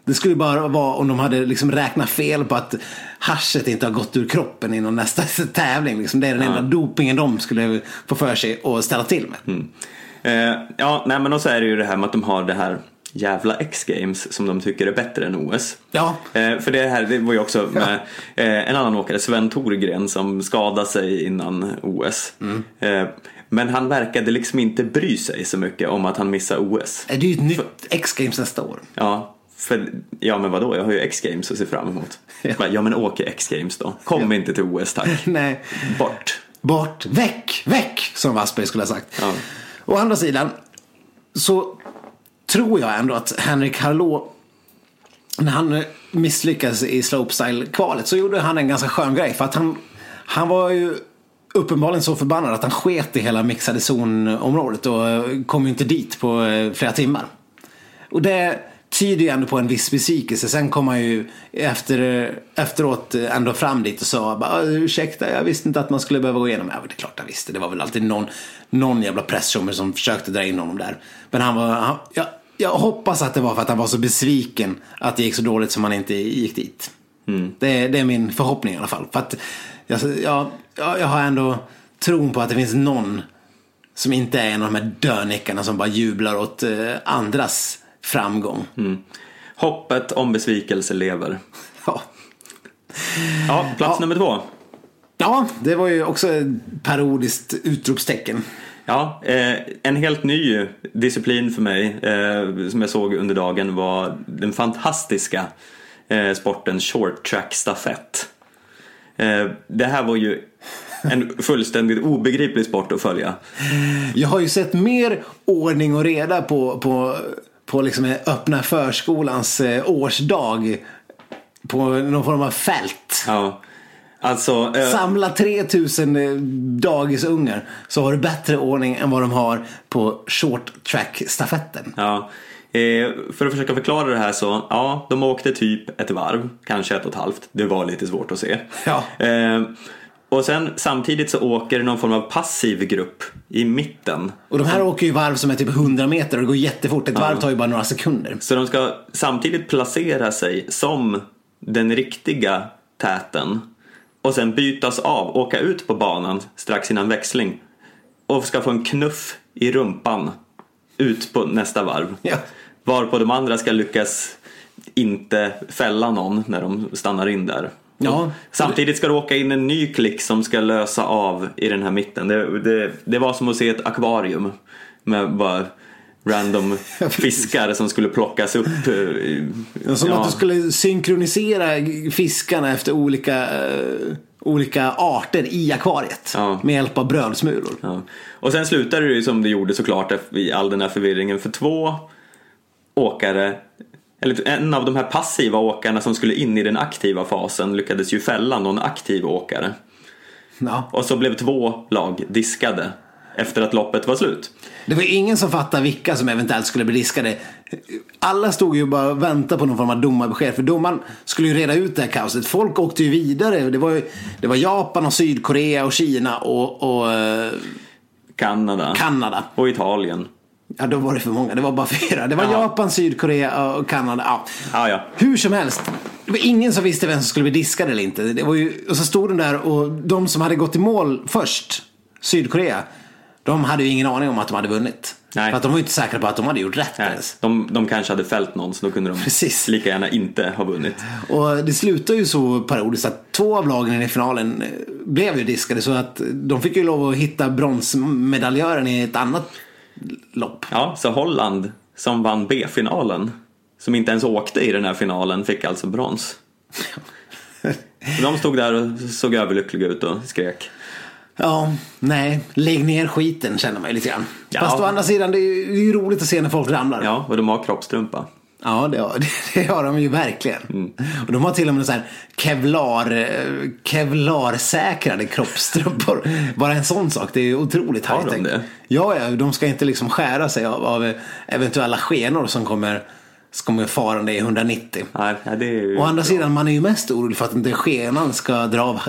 Det skulle bara vara om de hade liksom räknat fel på att haschet inte har gått ur kroppen i någon nästa tävling. Liksom. Det är den enda dopingen de skulle få för sig att ställa till med. Mm. Eh, ja, nej men så är det ju det här med att de har det här jävla X-games som de tycker är bättre än OS. Ja. Eh, för det här det var ju också med ja. eh, en annan åkare, Sven Thorgren, som skadade sig innan OS. Mm. Eh, men han verkade liksom inte bry sig så mycket om att han missade OS. Det är ju ett nytt X-games nästa år. Ja, för, ja men vadå, jag har ju X-games att se fram emot. Ja, ja men åk X-games då. Kom ja. inte till OS tack. Nej. Bort. Bort, väck, väck som Wassberg skulle ha sagt. Ja. Å andra sidan så tror jag ändå att Henrik Harlå när han misslyckades i slopestyle-kvalet så gjorde han en ganska skön grej. För att han, han var ju uppenbarligen så förbannad att han sket i hela mixade zonområdet och kom ju inte dit på eh, flera timmar. Och det tyder ju ändå på en viss besvikelse. Sen kom han ju efter, efteråt ändå fram dit och sa bara, ursäkta, jag visste inte att man skulle behöva gå igenom. Ja, det är klart han visste. Det var väl alltid någon, någon jävla presstjommer som försökte dra in honom där. Men han var, han, jag, jag hoppas att det var för att han var så besviken att det gick så dåligt som han inte gick dit. Mm. Det, det, är min förhoppning i alla fall. För att jag, jag, jag har ändå tron på att det finns någon som inte är en av de här dönickarna som bara jublar åt eh, andras framgång. Hoppet om besvikelse lever. Ja. Ja, plats Ja. nummer två. ja, det var ju också ett parodiskt utropstecken. Ja, eh, en helt ny disciplin för mig eh, som jag såg under dagen var den fantastiska eh, sporten short track stafett. Eh, det här var ju en fullständigt obegriplig sport att följa. Jag har ju sett mer ordning och reda på, på, på liksom öppna förskolans eh, årsdag på någon form av fält. Ja, alltså... eh, Samla 3000 eh, dagisungar så har du bättre ordning än vad de har på short track stafetten. Ja, eh, för att försöka förklara det här så, ja, de åkte typ ett varv, kanske ett och ett halvt. Det var lite svårt att se. Ja. Eh, och sen samtidigt så åker någon form av passiv grupp i mitten. Och de här åker ju varv som är typ 100 meter och det går jättefort. Ett varv tar ju bara några sekunder. Så de ska samtidigt placera sig som den riktiga täten och sen bytas av, åka ut på banan strax innan växling och ska få en knuff i rumpan ut på nästa varv. Ja. Varpå de andra ska lyckas inte fälla någon när de stannar in där. Ja. Samtidigt ska det åka in en ny klick som ska lösa av i den här mitten. Det, det, det var som att se ett akvarium med bara random fiskar som skulle plockas upp. eh, Som ja. att du skulle synkronisera fiskarna efter olika, eh, olika arter i akvariet. Ja. Med hjälp av brödsmulor. Ja. Och sen slutade det ju som det gjorde såklart i all den här förvirringen för två åkare eller en av de här passiva åkarna som skulle in i den aktiva fasen lyckades ju fälla någon aktiv åkare. Ja. Och så blev två lag diskade efter att loppet var slut. Det var ingen som fattade vilka som eventuellt skulle bli diskade. Alla stod ju bara och väntade på någon form av domarbesked. För domaren skulle ju reda ut det här kaoset. Folk åkte ju vidare. Det var, ju, det var Japan och Sydkorea och Kina och, och eh, Kanada. Kanada. Och Italien. Ja, då var det för många. Det var bara fyra. Det var Ja. Japan, Sydkorea och Kanada. Ja. Ja, ja. Hur som helst. Det var ingen som visste vem som skulle bli diskad eller inte. Det var ju, och så stod de där och de som hade gått i mål först, Sydkorea, de hade ju ingen aning om att de hade vunnit. Nej. För att de var ju inte säkra på att de hade gjort rätt Nej, ens. de, de kanske hade fällt någon så då kunde de Precis. lika gärna inte ha vunnit. Och det slutade ju så parodiskt att två av lagen i finalen eh, blev ju diskade. Så att de fick ju lov att hitta bronsmedaljören i ett annat lopp. Ja, så Holland som vann B-finalen, som inte ens åkte i den här finalen, fick alltså brons. De stod där och såg överlyckliga ut och skrek. Ja, nej, lägg ner skiten känner man ju lite grann. Ja. Fast å andra sidan, det är ju, det är ju roligt att se när folk ramlar. Ja, och de har kroppstrumpa. Ja, det har, det har de ju verkligen. Mm. Och de har till och med så här kevlar, eh, kevlarsäkrade kroppstrumpor. Bara en sån sak, det är otroligt Har de high-tech. det? Ja, ja, de ska inte liksom skära sig av, av eventuella skenor som kommer, kommer farande i 190. Nej, ja, Å andra bra. sidan, man är ju mest orolig för att inte skenan ska dra av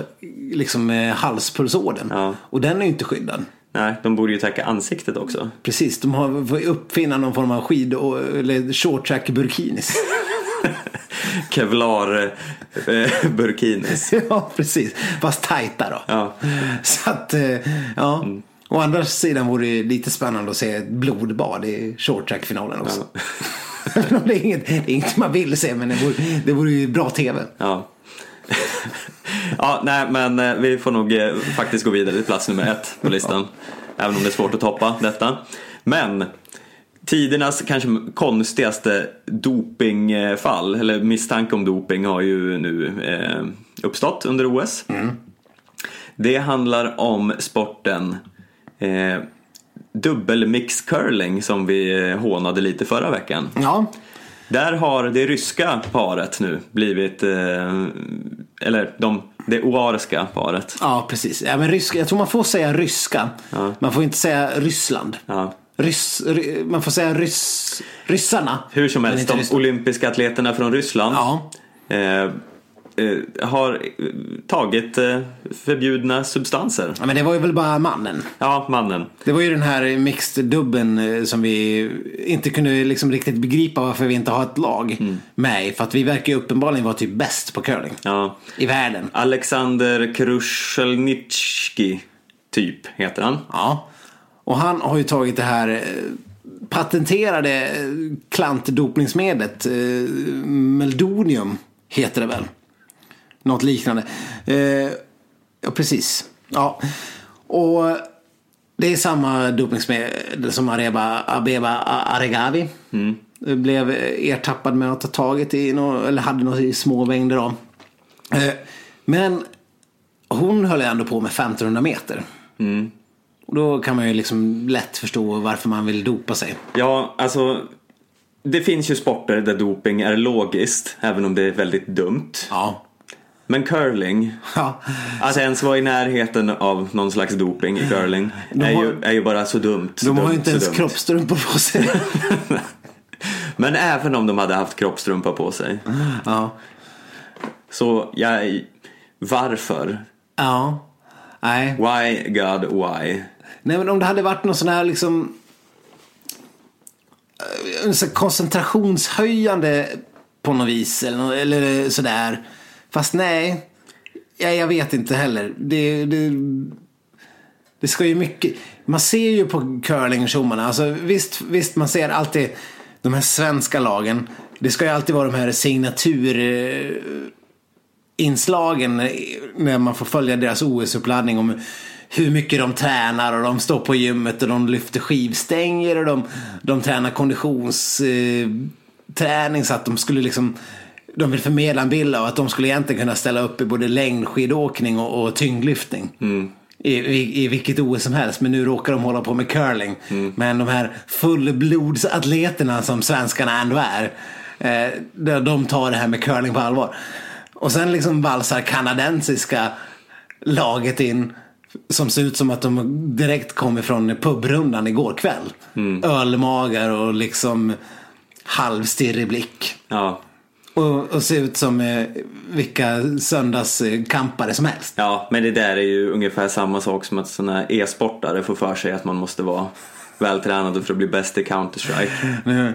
liksom, eh, halspulsådern. Ja. Och den är ju inte skyddad. Nej, de borde ju täcka ansiktet också. Precis, de har får uppfinna någon form av skid eller short track burkinis. Kevlar eh, burkinis. ja, precis. Fast tajta då. Ja. Så att, eh, ja. Å andra sidan vore det lite spännande att se ett blodbad i short track-finalen också. det, är inget, det är inget man vill se, men det vore, det vore ju bra tv. Ja. Ja, nej men eh, vi får nog eh, faktiskt gå vidare till plats nummer ett på listan. Även om det är svårt att toppa detta. Men tidernas kanske konstigaste dopingfall, eller misstanke om doping har ju nu eh, uppstått under OS. Det handlar om sporten eh, dubbelmix-curling som vi eh, hånade lite förra veckan. Ja, Där har det ryska paret nu blivit, eh, eller de, det oarska paret. ja precis. Ja, men ryska, jag tror man får säga ryska. Man får inte säga Ryssland. Ja. Ryss, ry, man får säga ryss, ryssarna. Hur som helst, de Ryssland. olympiska atleterna från Ryssland Ja. eh, har eh, tagit eh, förbjudna substanser. ja, men det var ju väl bara mannen. Ja, mannen. Det var ju den här mixed dubben eh, som vi inte kunde liksom riktigt begripa varför vi inte har ett lag Mm. med. För att vi verkar ju uppenbarligen vara typ bäst på curling. Ja. I världen. Alexander Krusjelnitski, typ, heter han. Ja. Och han har ju tagit det här eh, patenterade eh, klantdopningsmedlet. Eh, Meldonium heter det väl. Något liknande. Eh, ja, precis. Ja. Och det är samma dopningsmedel som Areba, Abeba Aregawi. Mm. Blev ertappad med att ha tagit i, no, eller hade något i små mängder av. Eh, men hon höll ändå på med 1500 meter. Mm. Och då kan man ju liksom lätt förstå varför man vill dopa sig. Ja, alltså det finns ju sporter där doping är logiskt, även om det är väldigt dumt. Ja. Men curling, Ja. att ens vara i närheten av någon slags doping i curling är, har- ju, är ju bara så dumt. Så De har dumt, ju inte ens dumt. kroppstrumpor på sig. Men även om de hade haft kroppstrumpa på sig. ja. Så jag, varför? Ja. Nej. Why God why? Nej men om det hade varit någon sån här liksom eh, en sån koncentrationshöjande på något vis eller, eller sådär. Fast nej, ja, jag vet inte heller. Det, det, det ska ju mycket, man ser ju på curling alltså visst, visst man ser alltid de här svenska lagen. Det ska ju alltid vara de här signaturinslagen när man får följa deras OS-uppladdning om hur mycket de tränar och de står på gymmet och de lyfter skivstänger och de, de tränar konditionsträning så att de skulle liksom de vill förmedla en bild av att de skulle egentligen kunna ställa upp i både längdskidåkning och, och tyngdlyftning. I, i, I vilket OS som helst. Men nu råkar de hålla på med curling. Men de här fullblodsatleterna som svenskarna ändå är. Eh, de- tar det här med curling på allvar. Och sen liksom valsar kanadensiska laget in. Som ser ut som att de direkt kom ifrån pubrundan igår kväll. Ölmagar och liksom halvstirrig blick. Ja, och, och se ut som eh, vilka söndagskampare som helst. ja, men det där är ju ungefär samma sak som att sådana e-sportare får för sig att man måste vara vältränad för att bli bäst i Counter-Strike. Nu,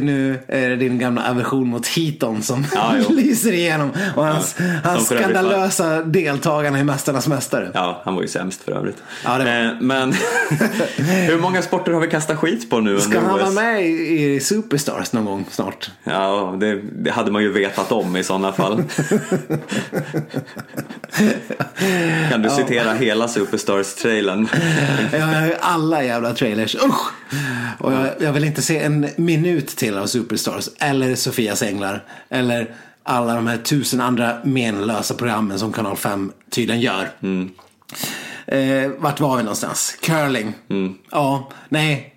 nu är det din gamla aversion mot Heaton som Ja, lyser igenom. Och hans, Ja, hans övrigt var- skandalösa deltagarna i Mästarnas Mästare. Ja, han var ju sämst för övrigt. Ja, Eh, Men hur många sporter har vi kastat skit på nu Ska han vara med i i Superstars någon gång snart? Ja, det, det hade man ju vetat om i sådana fall. kan du citera hela Superstars-trailern? Ju alla jävla trailers. Usch! Och jag, jag vill inte se en minut till av Superstars. Eller Sofias Änglar. Eller alla de här tusen andra menlösa programmen som Kanal 5 tydligen gör. Eh, vart var vi någonstans? Curling. Ja, nej.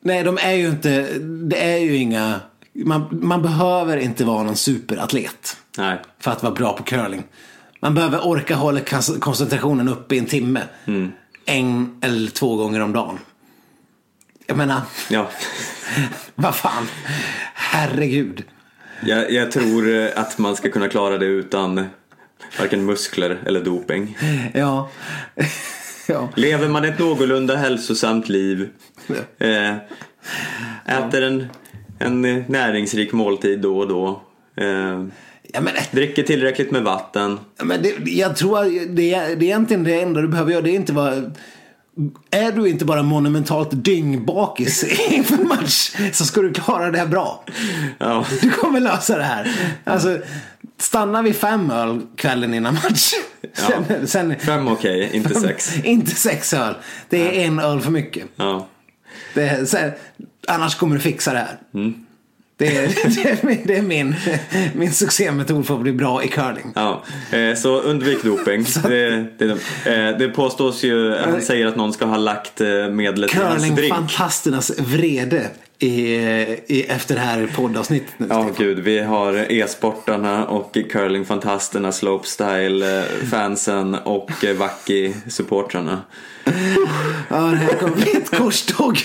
Nej, de är ju inte, det är ju inga, man, man behöver inte vara någon superatlet Nej. för att vara bra på curling. Man behöver orka hålla koncentrationen uppe i en timme. En eller två gånger om dagen. Jag menar, Ja. vad fan. Herregud. Jag, jag tror eh, att man ska kunna klara det utan varken muskler eller doping. Ja. ja. Lever man ett någorlunda hälsosamt liv, eh, äter en, en näringsrik måltid då och då, eh, ja men, dricker tillräckligt med vatten. men det, jag tror att det, är- det är egentligen det enda du behöver göra. Det är inte vara... Är du inte bara monumentalt dyngbakis inför match så ska du klara det här bra. Ja. Du kommer lösa det här. Alltså, stanna vid fem öl kvällen innan match. Sen, sen, Fem okej, inte sex. inte sex öl. Det är en öl för mycket. Ja. Det sen, annars kommer du fixa det här. Mm. Det är, det är, min, min, succémetod för att bli bra i curling. Ja, eh, så undvik doping. Det, det, eh, det påstås ju, han säger att någon ska ha lagt eh, medlet i hans drink. Curlingfantasternas vrede i, i, efter det här poddavsnittet nu. Ja, gud. Vi har e-sportarna och curlingfantasterna, slopestyle-fansen och eh, Wacky-supportrarna. Ja, det här kommer ett korståg.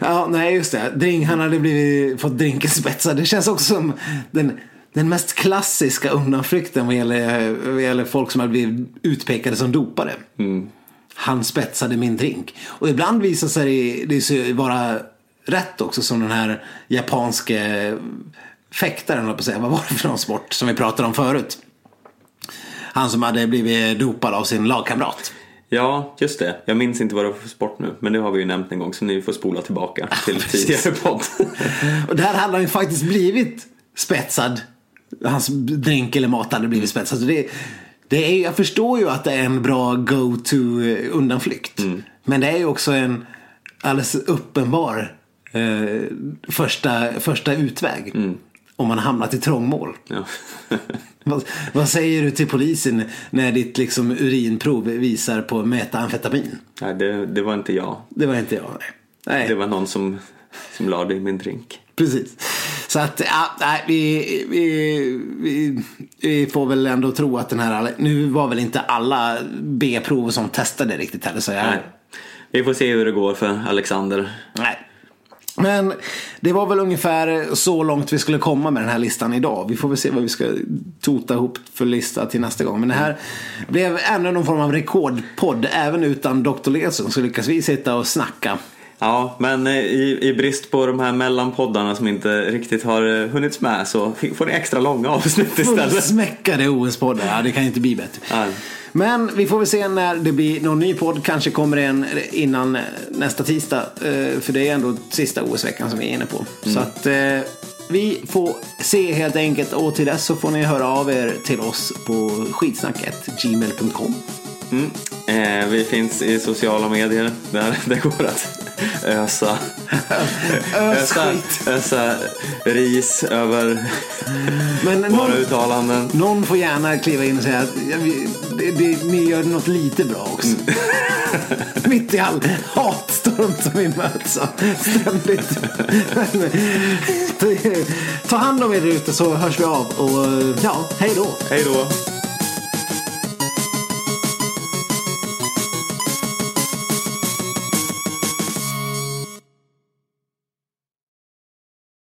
Ja, nej just det. Drink, han hade blivit, fått drinken spetsad. Det känns också som den, den mest klassiska undanflykten vad gäller, vad gäller folk som har blivit utpekade som dopare. Han spetsade min drink. Och ibland visar sig det vara rätt också som den här japanske fäktaren, på säga. Vad var det för någon sport som vi pratade om förut? Han som hade blivit dopad av sin lagkamrat. Ja, just det. Jag minns inte vad det var för sport nu, men det har vi ju nämnt en gång så ni får spola tillbaka till tidigare podd. och där hade han ju faktiskt blivit spetsad. Hans drink eller mat hade blivit spetsad. Så det, det är, jag förstår ju att det är en bra go-to undanflykt. Mm. Men det är ju också en alldeles uppenbar eh, första, första utväg. Mm. Om man hamnat i trångmål. Ja. vad, vad, säger du till polisen när ditt liksom, urinprov visar på metamfetamin? Nej, det, det var inte jag. Det var inte jag, nej. nej. Det var någon som, som lade i min drink. Precis. Så att, ja, nej, vi, vi, vi, vi, får väl ändå tro att den här, nu var väl inte alla B-prov som testade riktigt heller. Så jag, nej. Vi får se hur det går för Alexander. Nej. Men det var väl ungefär så långt vi skulle komma med den här listan idag. Vi får väl se vad vi ska tota ihop för lista till nästa gång. Men det här blev ännu någon form av rekordpodd. Även utan Dr. Ledsson så lyckas vi sitta och snacka. Ja, men eh, i, i brist på de här mellanpoddarna som inte riktigt har eh, hunnits med så får ni extra långa avsnitt istället. Fullsmäckade OS-poddar, ja det kan inte bli bättre. Ja. Men vi får väl se när det blir någon ny podd. Kanske kommer en innan nästa tisdag. Eh, för det är ändå sista OS-veckan som vi är inne på. Mm. Så att eh, vi får se helt enkelt. Och till dess så får ni höra av er till oss på skitsnacket gmail.com. Mm. Eh, vi finns i sociala medier där det går att ösa, ösa, ösa ris över Men våra någon, uttalanden. Någon får gärna kliva in och säga att det, det, ni gör något lite bra också. Mm. Mitt i all hatstorm som vi möts av ständigt. Ta hand om er ute så hörs vi av och ja, hej då. Hej då.